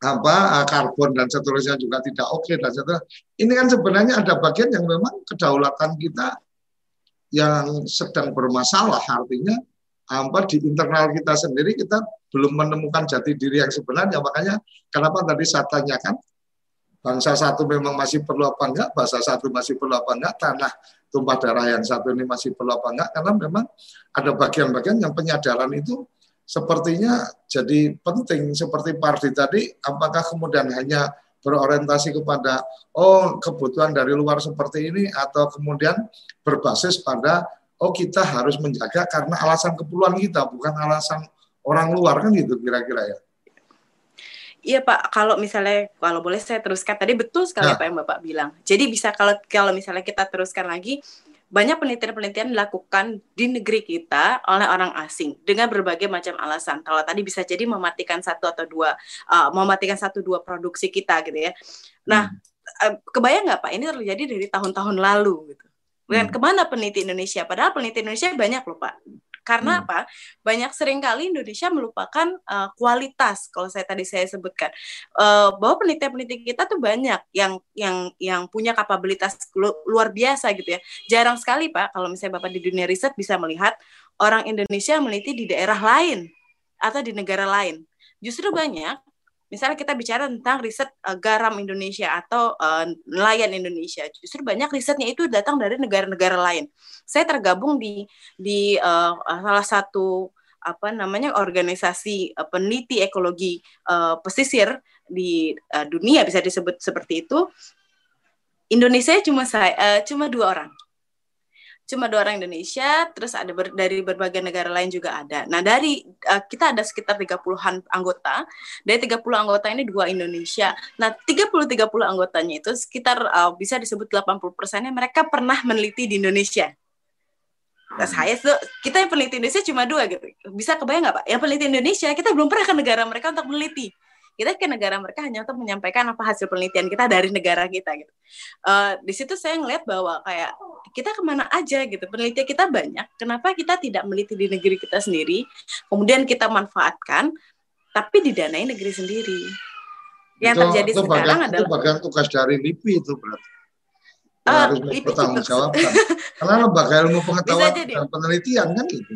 apa karbon dan seterusnya juga tidak oke okay, dan seterusnya. Ini kan sebenarnya ada bagian yang memang kedaulatan kita yang sedang bermasalah artinya apa di internal kita sendiri kita belum menemukan jati diri yang sebenarnya makanya kenapa tadi saya tanyakan bangsa satu memang masih perlu apa enggak bahasa satu masih perlu apa enggak tanah tumpah darah yang satu ini masih perlu apa enggak karena memang ada bagian-bagian yang penyadaran itu sepertinya jadi penting seperti Pardi tadi apakah kemudian hanya berorientasi kepada oh kebutuhan dari luar seperti ini atau kemudian berbasis pada oh kita harus menjaga karena alasan keperluan kita bukan alasan orang luar kan gitu kira-kira ya. Iya Pak, kalau misalnya kalau boleh saya teruskan tadi betul sekali nah. apa yang Bapak bilang. Jadi bisa kalau kalau misalnya kita teruskan lagi banyak penelitian-penelitian dilakukan di negeri kita oleh orang asing dengan berbagai macam alasan. Kalau tadi bisa jadi mematikan satu atau dua, uh, mematikan satu dua produksi kita gitu ya. Nah, hmm. kebayang nggak Pak? Ini terjadi dari tahun-tahun lalu gitu. Dan hmm. ke mana peneliti Indonesia? Padahal peneliti Indonesia banyak loh Pak. Karena hmm. apa? Banyak sering kali Indonesia melupakan uh, kualitas. Kalau saya tadi saya sebutkan uh, bahwa peneliti-peneliti kita tuh banyak yang yang yang punya kapabilitas luar biasa gitu ya. Jarang sekali Pak kalau misalnya Bapak di dunia riset bisa melihat orang Indonesia meneliti di daerah lain atau di negara lain. Justru banyak misalnya kita bicara tentang riset uh, garam Indonesia atau uh, nelayan Indonesia, justru banyak risetnya itu datang dari negara-negara lain. Saya tergabung di di uh, salah satu apa namanya organisasi uh, peneliti ekologi uh, pesisir di uh, dunia bisa disebut seperti itu. Indonesia cuma saya uh, cuma dua orang cuma dua orang Indonesia, terus ada ber, dari berbagai negara lain juga ada. Nah, dari uh, kita ada sekitar 30-an anggota. Dari 30 anggota ini dua Indonesia. Nah, 30-30 anggotanya itu sekitar uh, bisa disebut 80 persennya mereka pernah meneliti di Indonesia. Nah, saya tuh kita yang peneliti Indonesia cuma dua gitu. Bisa kebayang nggak Pak? Yang peneliti Indonesia kita belum pernah ke negara mereka untuk meneliti kita ke negara mereka hanya untuk menyampaikan apa hasil penelitian kita dari negara kita gitu. Uh, di situ saya ngeliat bahwa kayak kita ke mana aja gitu penelitian kita banyak. Kenapa kita tidak meneliti di negeri kita sendiri, kemudian kita manfaatkan, tapi didanai negeri sendiri. Yang itu, terjadi itu sekarang bagian, adalah itu bagian tugas dari LIPI itu berarti. Uh, harus bertanggung jawab. Karena lembaga ilmu pengetahuan dan penelitian kan gitu.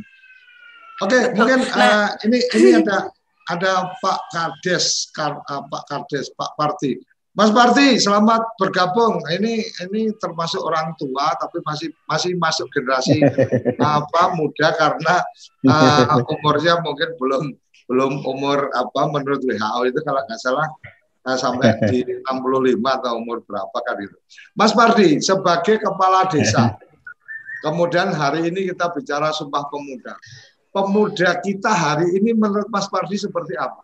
Oke, okay, mungkin nah, uh, ini ini ada ada Pak Kades, Kar, uh, Pak Kades, Pak Parti. Mas Parti, selamat bergabung. Ini ini termasuk orang tua, tapi masih masih masuk generasi apa muda karena uh, umurnya mungkin belum belum umur apa menurut WHO itu kalau nggak salah uh, sampai di 65 atau umur berapa kan itu. Mas Parti, sebagai kepala desa, kemudian hari ini kita bicara Sumpah Pemuda pemuda kita hari ini menurut Mas Pardi seperti apa?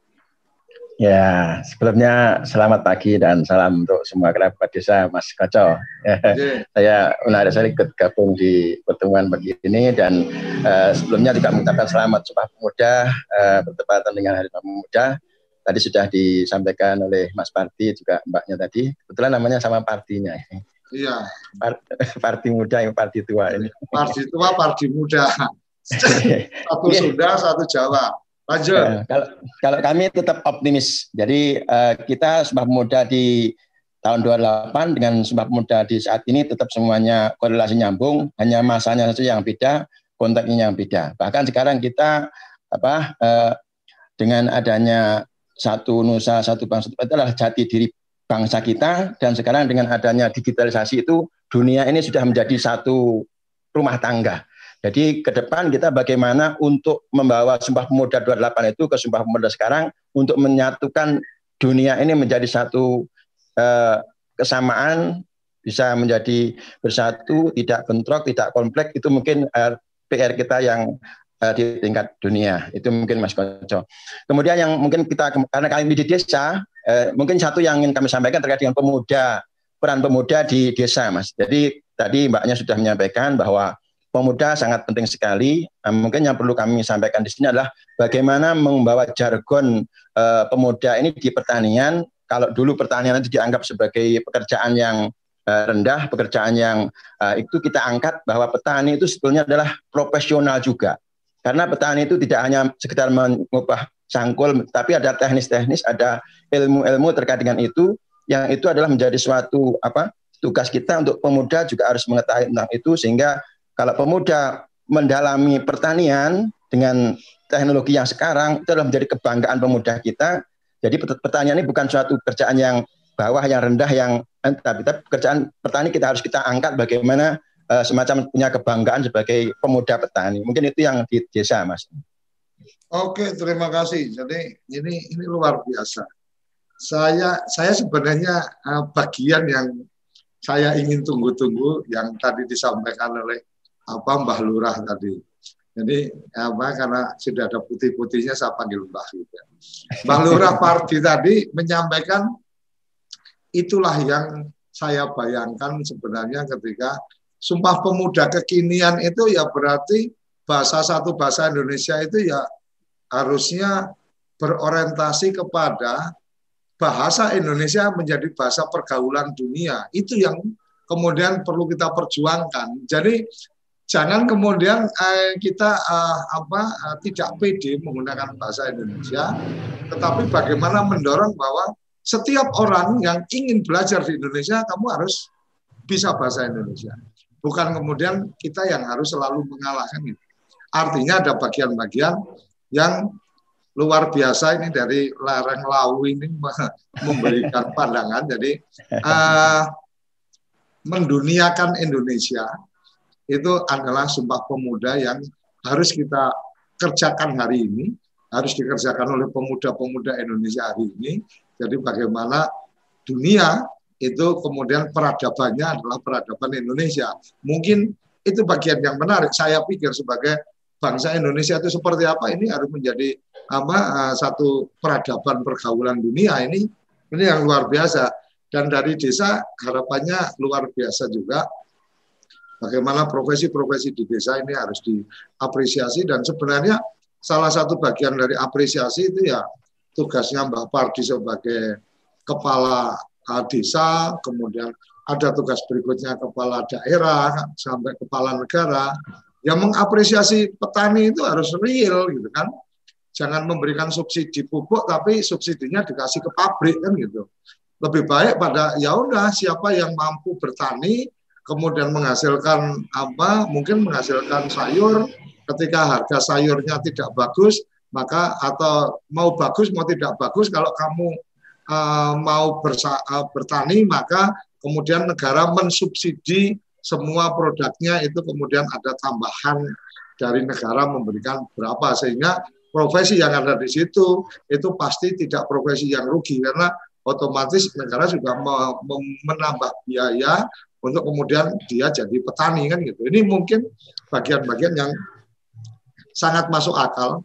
Ya, sebelumnya selamat pagi dan salam untuk semua kerabat desa Mas Koco. Yeah. saya menarik saya ikut gabung di pertemuan begini dan uh, sebelumnya juga mengucapkan selamat Sumpah Pemuda uh, bertepatan dengan Hari Pemuda. Tadi sudah disampaikan oleh Mas Parti juga mbaknya tadi. Kebetulan namanya sama partinya. Iya. Parti muda yang parti tua ini. Parti tua, parti muda. satu yeah. Sunda, satu Jawa. Lanjut. Uh, kalau, kalau kami tetap optimis. Jadi uh, kita Sumpah Pemuda di tahun 28 dengan Sumpah Pemuda di saat ini tetap semuanya korelasi nyambung, hanya masanya saja yang beda, konteksnya yang beda. Bahkan sekarang kita apa uh, dengan adanya satu nusa satu bangsa itu adalah jati diri bangsa kita dan sekarang dengan adanya digitalisasi itu dunia ini sudah menjadi satu rumah tangga jadi ke depan kita bagaimana untuk membawa Sumpah Pemuda 28 itu ke Sumpah Pemuda sekarang untuk menyatukan dunia ini menjadi satu eh, kesamaan bisa menjadi bersatu, tidak bentrok, tidak kompleks itu mungkin eh, PR kita yang eh, di tingkat dunia. Itu mungkin Mas Koco. Kemudian yang mungkin kita karena kami di desa, eh, mungkin satu yang ingin kami sampaikan terkait dengan pemuda, peran pemuda di desa, Mas. Jadi tadi Mbaknya sudah menyampaikan bahwa pemuda sangat penting sekali. Nah, mungkin yang perlu kami sampaikan di sini adalah bagaimana membawa jargon uh, pemuda ini di pertanian. Kalau dulu pertanian itu dianggap sebagai pekerjaan yang uh, rendah, pekerjaan yang uh, itu kita angkat bahwa petani itu sebetulnya adalah profesional juga. Karena petani itu tidak hanya sekedar mengubah cangkul, tapi ada teknis-teknis, ada ilmu-ilmu terkait dengan itu, yang itu adalah menjadi suatu apa tugas kita untuk pemuda juga harus mengetahui tentang itu sehingga kalau pemuda mendalami pertanian dengan teknologi yang sekarang itu adalah menjadi kebanggaan pemuda kita. Jadi pertanian ini bukan suatu pekerjaan yang bawah yang rendah yang eh, tapi, pekerjaan petani kita harus kita angkat bagaimana uh, semacam punya kebanggaan sebagai pemuda petani. Mungkin itu yang di desa, Mas. Oke, terima kasih. Jadi ini ini luar biasa. Saya saya sebenarnya uh, bagian yang saya ingin tunggu-tunggu yang tadi disampaikan oleh apa Mbah Lurah tadi. Jadi apa karena sudah ada putih-putihnya saya panggil Mbah. Mbah Lurah Parti tadi menyampaikan itulah yang saya bayangkan sebenarnya ketika Sumpah Pemuda kekinian itu ya berarti bahasa satu bahasa Indonesia itu ya harusnya berorientasi kepada bahasa Indonesia menjadi bahasa pergaulan dunia. Itu yang kemudian perlu kita perjuangkan. Jadi jangan kemudian eh, kita eh, apa eh, tidak pede menggunakan bahasa Indonesia, tetapi bagaimana mendorong bahwa setiap orang yang ingin belajar di Indonesia kamu harus bisa bahasa Indonesia. Bukan kemudian kita yang harus selalu mengalahkan itu. Artinya ada bagian-bagian yang luar biasa ini dari lereng lau ini memberikan pandangan. Jadi uh, menduniakan Indonesia itu adalah sumpah pemuda yang harus kita kerjakan hari ini, harus dikerjakan oleh pemuda-pemuda Indonesia hari ini. Jadi bagaimana dunia itu kemudian peradabannya adalah peradaban Indonesia. Mungkin itu bagian yang menarik. Saya pikir sebagai bangsa Indonesia itu seperti apa ini harus menjadi apa uh, satu peradaban pergaulan dunia ini ini yang luar biasa dan dari desa harapannya luar biasa juga bagaimana profesi-profesi di desa ini harus diapresiasi dan sebenarnya salah satu bagian dari apresiasi itu ya tugasnya Mbak Pardi sebagai kepala uh, desa, kemudian ada tugas berikutnya kepala daerah sampai kepala negara yang mengapresiasi petani itu harus real gitu kan. Jangan memberikan subsidi pupuk tapi subsidinya dikasih ke pabrik kan gitu. Lebih baik pada ya udah siapa yang mampu bertani kemudian menghasilkan apa mungkin menghasilkan sayur. Ketika harga sayurnya tidak bagus maka atau mau bagus mau tidak bagus kalau kamu uh, mau bersa, uh, bertani maka kemudian negara mensubsidi semua produknya itu kemudian ada tambahan dari negara memberikan berapa. Sehingga profesi yang ada di situ itu pasti tidak profesi yang rugi karena otomatis negara juga menambah biaya untuk kemudian dia jadi petani kan gitu. Ini mungkin bagian-bagian yang sangat masuk akal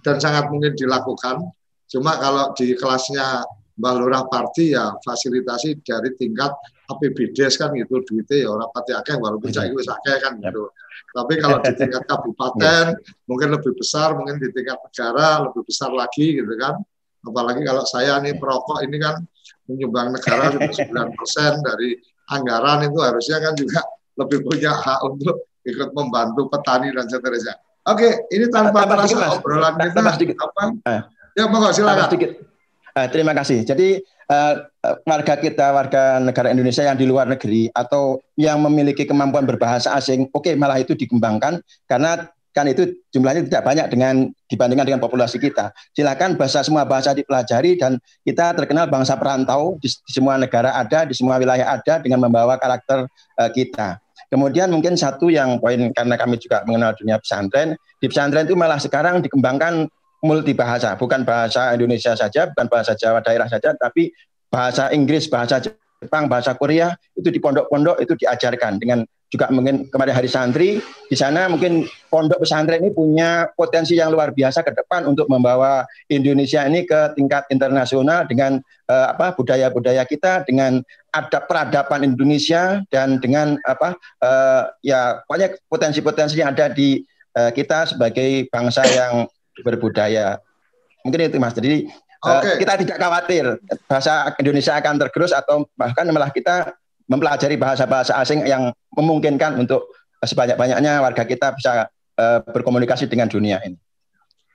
dan sangat mungkin dilakukan. Cuma kalau di kelasnya Mbak Lurah Parti ya fasilitasi dari tingkat APBDes kan gitu duitnya ya orang pati akeh walaupun saya itu akeh kan gitu. Tapi kalau di tingkat kabupaten mungkin lebih besar, mungkin di tingkat negara lebih besar lagi gitu kan. Apalagi kalau saya nih perokok ini kan menyumbang negara sudah 9 persen dari anggaran itu harusnya kan juga lebih punya hak untuk ikut membantu petani dan seterusnya. Oke, ini tanpa tambah terasa sedikit, obrolan kita sedikit. apa? Eh. Ya, monggo silakan. Sedikit. Uh, terima kasih. Jadi uh, warga kita, warga negara Indonesia yang di luar negeri atau yang memiliki kemampuan berbahasa asing, oke okay, malah itu dikembangkan karena kan itu jumlahnya tidak banyak dengan dibandingkan dengan populasi kita. Silakan bahasa semua bahasa dipelajari dan kita terkenal bangsa perantau di, di semua negara ada, di semua wilayah ada dengan membawa karakter uh, kita. Kemudian mungkin satu yang poin karena kami juga mengenal dunia pesantren, di pesantren itu malah sekarang dikembangkan multi bahasa, bukan bahasa Indonesia saja, bukan bahasa Jawa daerah saja, tapi bahasa Inggris, bahasa Jepang, bahasa Korea itu di pondok-pondok itu diajarkan dengan juga mungkin kemarin hari santri di sana mungkin pondok pesantren ini punya potensi yang luar biasa ke depan untuk membawa Indonesia ini ke tingkat internasional dengan uh, apa budaya-budaya kita dengan ada peradaban Indonesia dan dengan apa uh, ya banyak potensi-potensi yang ada di uh, kita sebagai bangsa yang berbudaya mungkin itu mas jadi okay. kita tidak khawatir bahasa Indonesia akan tergerus atau bahkan malah kita mempelajari bahasa-bahasa asing yang memungkinkan untuk sebanyak-banyaknya warga kita bisa uh, berkomunikasi dengan dunia ini.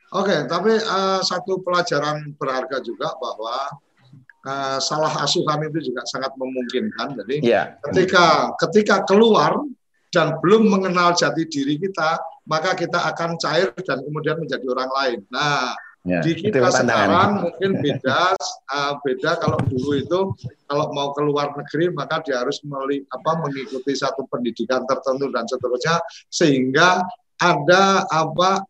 Oke, okay, tapi uh, satu pelajaran berharga juga bahwa uh, salah asuhan itu juga sangat memungkinkan. Jadi yeah. ketika ketika keluar dan belum mengenal jati diri kita, maka kita akan cair dan kemudian menjadi orang lain. Nah, Ya, di kita sekarang mungkin beda uh, beda kalau dulu itu kalau mau ke luar negeri maka dia harus meli, apa, mengikuti satu pendidikan tertentu dan seterusnya sehingga ada apa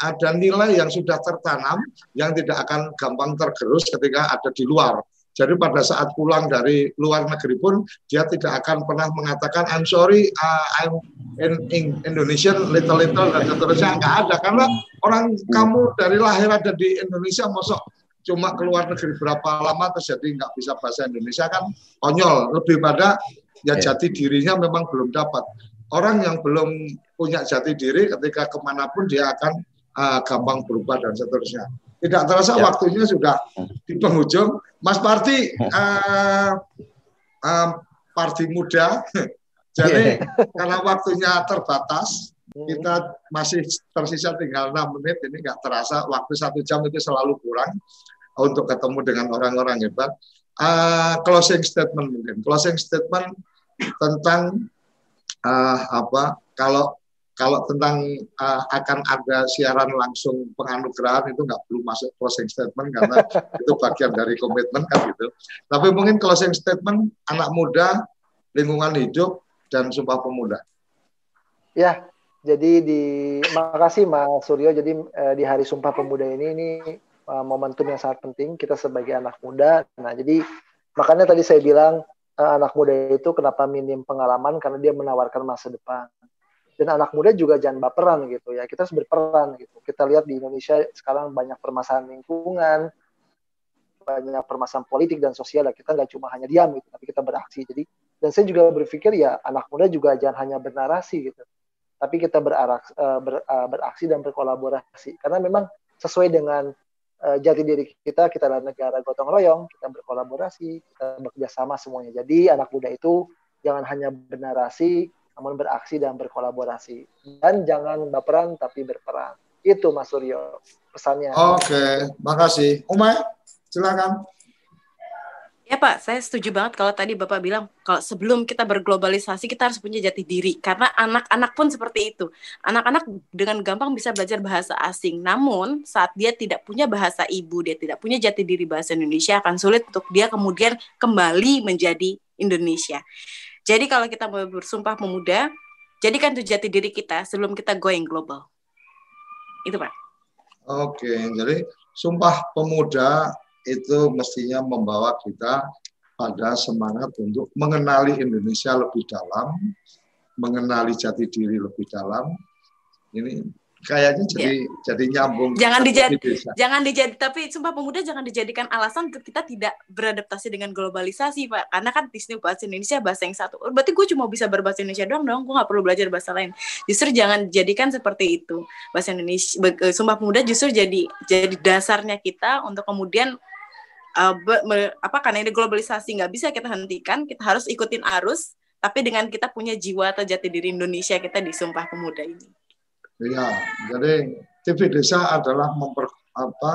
ada nilai yang sudah tertanam yang tidak akan gampang tergerus ketika ada di luar. Jadi pada saat pulang dari luar negeri pun dia tidak akan pernah mengatakan I'm sorry uh, I'm in, in Indonesian little little dan seterusnya. Nggak ada karena orang kamu dari lahir ada di Indonesia masuk cuma keluar negeri berapa lama terus jadi nggak bisa bahasa Indonesia kan konyol. Lebih pada ya iya. jati dirinya memang belum dapat. Orang yang belum punya jati diri ketika ke mana pun dia akan uh, gampang berubah dan seterusnya tidak terasa ya. waktunya sudah di penghujung Mas Parti, uh, uh, Parti muda, jadi yeah. karena waktunya terbatas, kita masih tersisa tinggal enam menit, ini nggak terasa, waktu satu jam itu selalu kurang untuk ketemu dengan orang-orang hebat. Uh, closing statement mungkin, closing statement tentang uh, apa kalau kalau tentang uh, akan ada siaran langsung penganugerahan itu nggak perlu masuk closing statement karena itu bagian dari komitmen kan gitu. Tapi mungkin closing statement anak muda, lingkungan hidup dan sumpah pemuda. Ya, jadi di makasih Mas Suryo. Jadi uh, di Hari Sumpah Pemuda ini ini uh, momentum yang sangat penting kita sebagai anak muda. Nah, jadi makanya tadi saya bilang uh, anak muda itu kenapa minim pengalaman karena dia menawarkan masa depan dan anak muda juga jangan baperan gitu ya. Kita harus berperan gitu. Kita lihat di Indonesia sekarang banyak permasalahan lingkungan banyak permasalahan politik dan sosial. Kita nggak cuma hanya diam gitu tapi kita beraksi. Jadi dan saya juga berpikir ya anak muda juga jangan hanya bernarasi gitu. Tapi kita beraksi, uh, ber, uh, beraksi dan berkolaborasi. Karena memang sesuai dengan uh, jati diri kita kita adalah negara gotong royong kita berkolaborasi kita bekerja sama semuanya. Jadi anak muda itu jangan hanya bernarasi namun beraksi dan berkolaborasi dan jangan baperan tapi berperan itu Mas Suryo pesannya oke makasih Umay silakan Ya Pak, saya setuju banget kalau tadi Bapak bilang kalau sebelum kita berglobalisasi kita harus punya jati diri karena anak-anak pun seperti itu. Anak-anak dengan gampang bisa belajar bahasa asing. Namun saat dia tidak punya bahasa ibu, dia tidak punya jati diri bahasa Indonesia akan sulit untuk dia kemudian kembali menjadi Indonesia. Jadi kalau kita mau bersumpah pemuda, jadikan itu jati diri kita sebelum kita going global. Itu Pak. Oke, jadi sumpah pemuda itu mestinya membawa kita pada semangat untuk mengenali Indonesia lebih dalam, mengenali jati diri lebih dalam. Ini kayaknya jadi ya. jadi nyambung. Jangan dijadi, jangan dijadi, tapi sumpah pemuda jangan dijadikan alasan untuk kita tidak beradaptasi dengan globalisasi, Pak. Karena kan di sini bahasa Indonesia bahasa yang satu. Oh, berarti gue cuma bisa berbahasa Indonesia doang dong, gue nggak perlu belajar bahasa lain. Justru jangan jadikan seperti itu. Bahasa Indonesia, eh, sumpah pemuda justru jadi jadi dasarnya kita untuk kemudian uh, be, apa karena ini globalisasi nggak bisa kita hentikan kita harus ikutin arus tapi dengan kita punya jiwa atau jati diri Indonesia kita di Sumpah Pemuda ini. Iya, jadi TV Desa adalah memper apa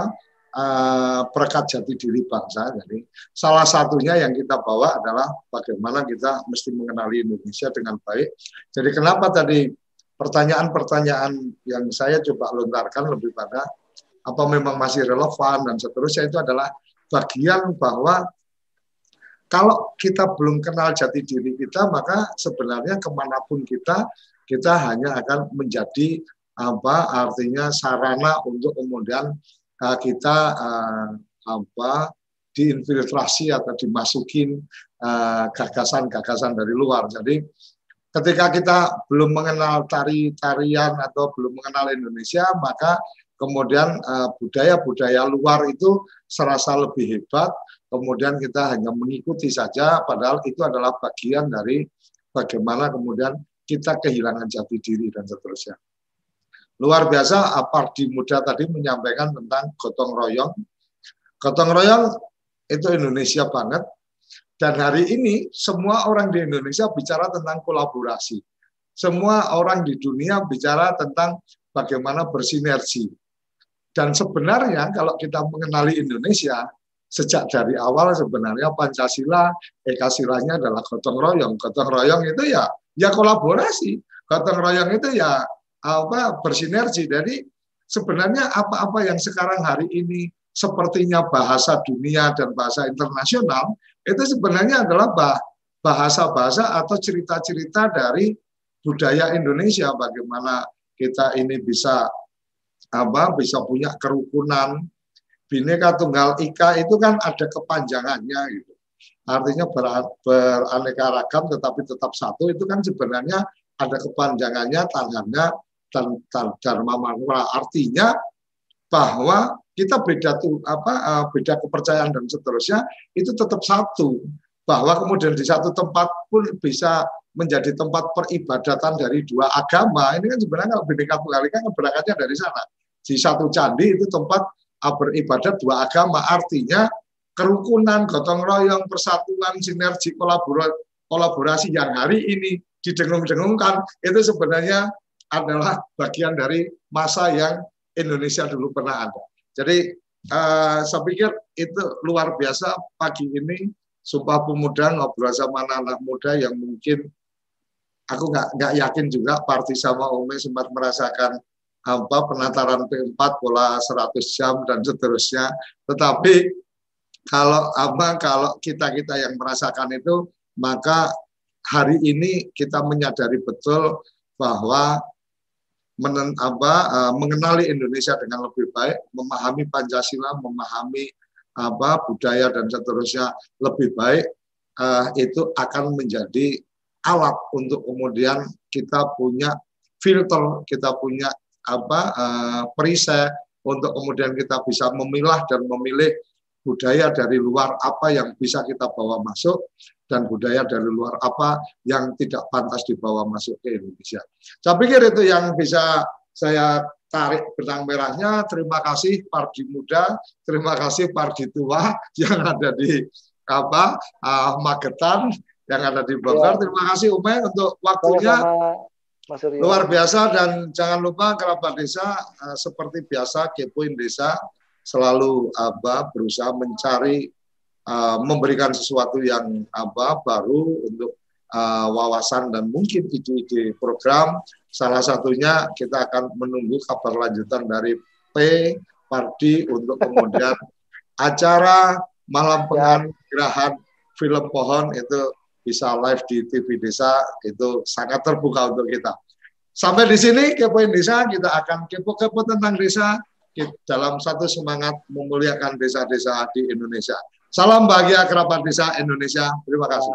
uh, perekat jati diri bangsa. Jadi salah satunya yang kita bawa adalah bagaimana kita mesti mengenali Indonesia dengan baik. Jadi kenapa tadi pertanyaan-pertanyaan yang saya coba lontarkan lebih pada apa memang masih relevan dan seterusnya itu adalah bagian bahwa kalau kita belum kenal jati diri kita, maka sebenarnya ke mana pun kita, kita hanya akan menjadi apa artinya sarana untuk kemudian uh, kita uh, apa diinfiltrasi atau dimasukin uh, gagasan-gagasan uh, dari luar. Jadi ketika kita belum mengenal tari-tarian atau belum mengenal Indonesia, maka kemudian budaya-budaya uh, luar itu serasa lebih hebat, kemudian kita hanya mengikuti saja, padahal itu adalah bagian dari bagaimana kemudian kita kehilangan jati diri dan seterusnya. Luar biasa, Apardi Muda tadi menyampaikan tentang gotong royong. Gotong royong itu Indonesia banget, dan hari ini semua orang di Indonesia bicara tentang kolaborasi. Semua orang di dunia bicara tentang bagaimana bersinergi. Dan sebenarnya kalau kita mengenali Indonesia, sejak dari awal sebenarnya Pancasila, Eka silanya adalah gotong royong. Gotong royong itu ya ya kolaborasi. Gotong royong itu ya apa bersinergi. Jadi sebenarnya apa-apa yang sekarang hari ini sepertinya bahasa dunia dan bahasa internasional itu sebenarnya adalah bahasa-bahasa atau cerita-cerita dari budaya Indonesia. Bagaimana kita ini bisa apa bisa punya kerukunan. Bineka tunggal ika itu kan ada kepanjangannya gitu. Artinya ber, beraneka ragam tetapi tetap satu itu kan sebenarnya ada kepanjangannya tangannya dan, dan dharma manura artinya bahwa kita beda tuh apa eh, beda kepercayaan dan seterusnya itu tetap satu. Bahwa kemudian di satu tempat pun bisa menjadi tempat peribadatan dari dua agama. Ini kan sebenarnya kalau bineka tunggal ika kan berangkatnya dari sana. Di satu candi itu tempat ah, beribadat dua agama. Artinya kerukunan, gotong royong, persatuan, sinergi, kolaborasi yang hari ini didengung-dengungkan itu sebenarnya adalah bagian dari masa yang Indonesia dulu pernah ada. Jadi uh, saya pikir itu luar biasa pagi ini Sumpah Pemuda ngobrol sama anak-anak muda yang mungkin aku nggak nggak yakin juga Parti sama Ome sempat merasakan apa penataran P4 pola 100 jam dan seterusnya. Tetapi kalau apa kalau kita-kita yang merasakan itu maka hari ini kita menyadari betul bahwa menen, apa, uh, mengenali Indonesia dengan lebih baik, memahami Pancasila, memahami apa budaya dan seterusnya lebih baik uh, itu akan menjadi alat untuk kemudian kita punya filter, kita punya apa uh, perisai untuk kemudian kita bisa memilah dan memilih budaya dari luar apa yang bisa kita bawa masuk dan budaya dari luar apa yang tidak pantas dibawa masuk ke Indonesia. Saya pikir itu yang bisa saya tarik benang merahnya. Terima kasih Pardi Muda, terima kasih Pardi Tua yang ada di apa uh, Magetan, yang ada di Bogor. Ya. Terima kasih Ume untuk waktunya. Mas Luar biasa dan jangan lupa kerabat desa uh, seperti biasa kepoin desa selalu apa berusaha mencari uh, memberikan sesuatu yang apa baru untuk uh, wawasan dan mungkin ide-ide program. Salah satunya kita akan menunggu kabar lanjutan dari P Pardi untuk kemudian acara malam penganugerahan film pohon itu bisa live di TV Desa itu sangat terbuka untuk kita. Sampai di sini kepoin desa kita akan kepo-kepo tentang desa dalam satu semangat memuliakan desa-desa di Indonesia. Salam bahagia kerabat desa Indonesia. Terima kasih.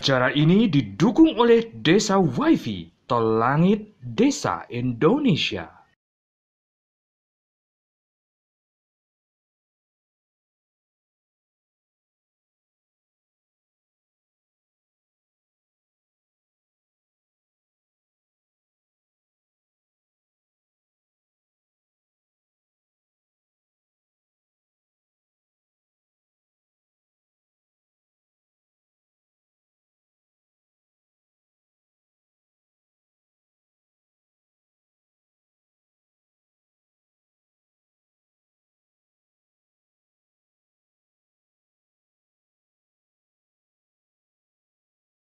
Acara ini didukung oleh Desa WiFi Tol Langit Desa Indonesia.